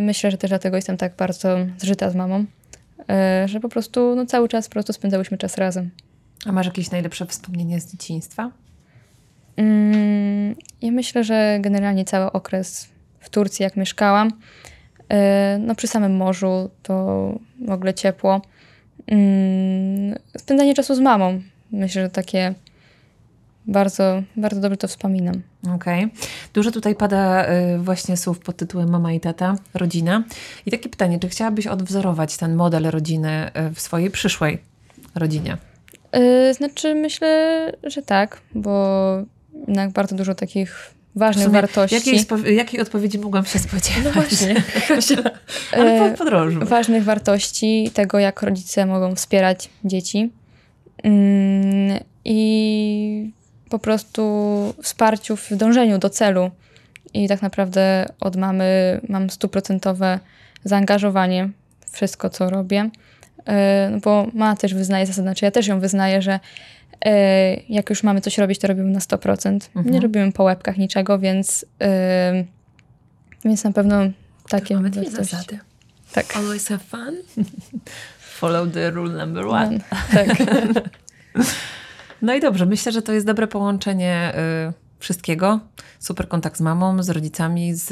Myślę, że też dlatego jestem tak bardzo zżyta z mamą, że po prostu no, cały czas po prostu spędzałyśmy czas razem. A masz jakieś najlepsze wspomnienie z dzieciństwa? Mm, Ja myślę, że generalnie cały okres w Turcji, jak mieszkałam, e, no przy samym morzu to w ogóle ciepło. Mm, Spędzanie czasu z mamą. Myślę, że takie bardzo, bardzo dobrze to wspominam. Okej. Dużo tutaj pada y, właśnie słów pod tytułem mama i tata, rodzina. I takie pytanie, czy chciałabyś odwzorować ten model rodziny y, w swojej przyszłej rodzinie? Znaczy, myślę, że tak, bo jednak bardzo dużo takich ważnych wartości. Jakiej, jakiej odpowiedzi mogłam się spodziewać? No właśnie. [LAUGHS] Ale E, po podróży. ważnych wartości, tego jak rodzice mogą wspierać dzieci mm, i po prostu wsparciu w dążeniu do celu. I tak naprawdę od mamy mam stuprocentowe zaangażowanie w wszystko, co robię. E, No bo mama też wyznaje zasadę, znaczy ja też ją wyznaję, że e, jak już mamy coś robić, to robimy na 100%. Mhm. Nie robimy po łebkach niczego, więc, e, więc na pewno takie Mamy dwie wartości. zasady. Tak. Always have fun. [LAUGHS] Follow the rule number one. No, tak. [LAUGHS] No i dobrze, myślę, że to jest dobre połączenie y, wszystkiego. Super kontakt z mamą, z rodzicami, z,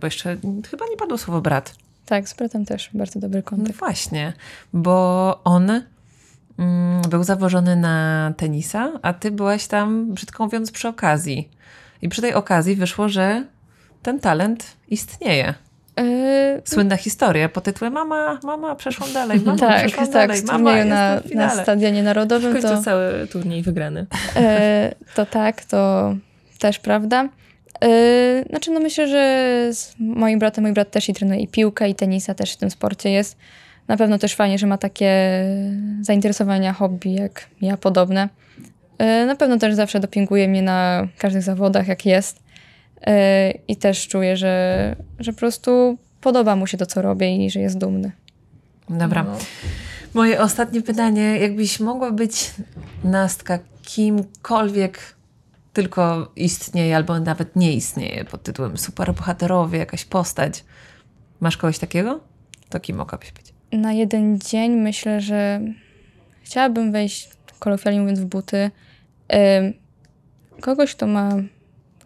bo jeszcze chyba nie padło słowo brat. Tak, z bratem też bardzo dobry No kontakt. właśnie, bo on był zawożony na tenisa, a ty byłaś tam, brzydko mówiąc, przy okazji. I przy tej okazji wyszło, że ten talent istnieje. Yy, Słynna historia pod tytułem Mama, mama, przeszłam dalej, [LAUGHS] mama, tak, przeszłam tak, dalej, mama, jestem na, w na finale. Stadionie W Narodowym, końcu to, cały turniej wygrany. e, [LAUGHS] to tak, to też prawda. E, znaczy, no myślę, że z moim bratem, mój brat też i trenuje i piłkę, i tenisa też w tym sporcie jest. Na pewno też fajnie, że ma takie zainteresowania, hobby jak ja, podobne. E, na pewno też zawsze dopinguje mnie na każdych zawodach, jak jest. E, I też czuję, że, że po prostu podoba mu się to, co robię i że jest dumny. Dobra. No. Moje ostatnie pytanie. Jakbyś mogła być Nastka kimkolwiek tylko istnieje albo nawet nie istnieje pod tytułem superbohaterowie, jakaś postać. Masz kogoś takiego? To kim mogłabyś być? Na jeden dzień myślę, że chciałabym wejść, kolokwialnie mówiąc, w buty kogoś, kto ma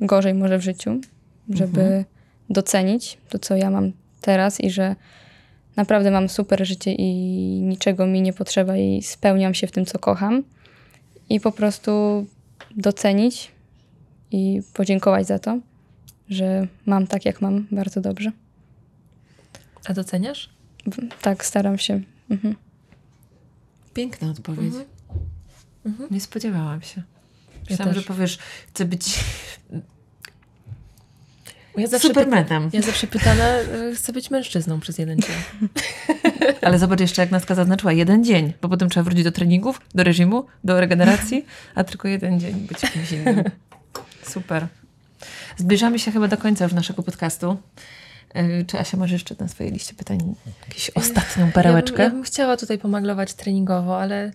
gorzej może w życiu, żeby docenić to, co ja mam teraz i że naprawdę mam super życie i niczego mi nie potrzeba i spełniam się w tym, co kocham. I po prostu docenić i podziękować za to, że mam tak, jak mam, bardzo dobrze. A doceniasz? Tak, staram się. Mhm. Piękna odpowiedź. Mhm. Nie spodziewałam się. Ja Myślałam, że też. powiesz, chcę być Ja zawsze, supermanem. ja zawsze pytana, chcę być mężczyzną przez jeden dzień. [LAUGHS] Ale zobacz jeszcze, jak Nastka zaznaczyła, jeden dzień, bo potem trzeba wrócić do treningów, do reżimu, do regeneracji, a tylko jeden dzień być kimś innym. [LAUGHS] Super. Zbliżamy się chyba do końca już naszego podcastu. Yy, Czy Asia masz jeszcze na swojej liście pytań jakąś ostatnią perełeczkę? Ja bym, ja bym chciała tutaj pomaglować treningowo, ale,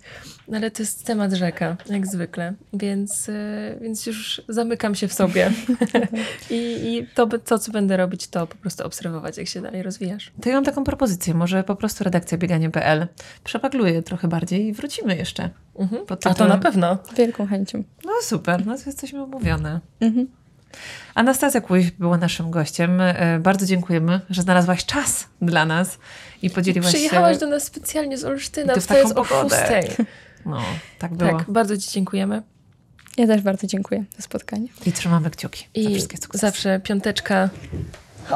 ale to jest temat rzeka, jak zwykle. Więc, y, więc już zamykam się w sobie. [LAUGHS] I, I to, to, co będę robić, to po prostu obserwować, jak się dalej rozwijasz. To ja mam taką propozycję, może po prostu redakcja bieganie.pl przepagluje trochę bardziej i wrócimy jeszcze. Mhm. Pod A to tytułem- na pewno. Z wielką chęcią. No super, no to jesteśmy umówione. Mhm. Anastazja Kłuś była naszym gościem. E, Bardzo dziękujemy, że znalazłaś czas dla nas i podzieliłaś Przyjechałaś się... do nas specjalnie z Olsztyna, I to taką o szóstej. [LAUGHS] No, tak było. Tak, bardzo Ci dziękujemy. Ja też bardzo dziękuję za spotkanie. I trzymamy kciuki za I wszystkie sukcesy. zawsze piąteczka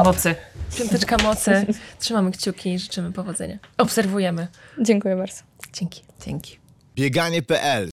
Mocy. Piąteczka mocy. [LAUGHS] Trzymamy kciuki i życzymy powodzenia. Obserwujemy. Dziękuję bardzo. Dzięki. Dzięki. Bieganie.pl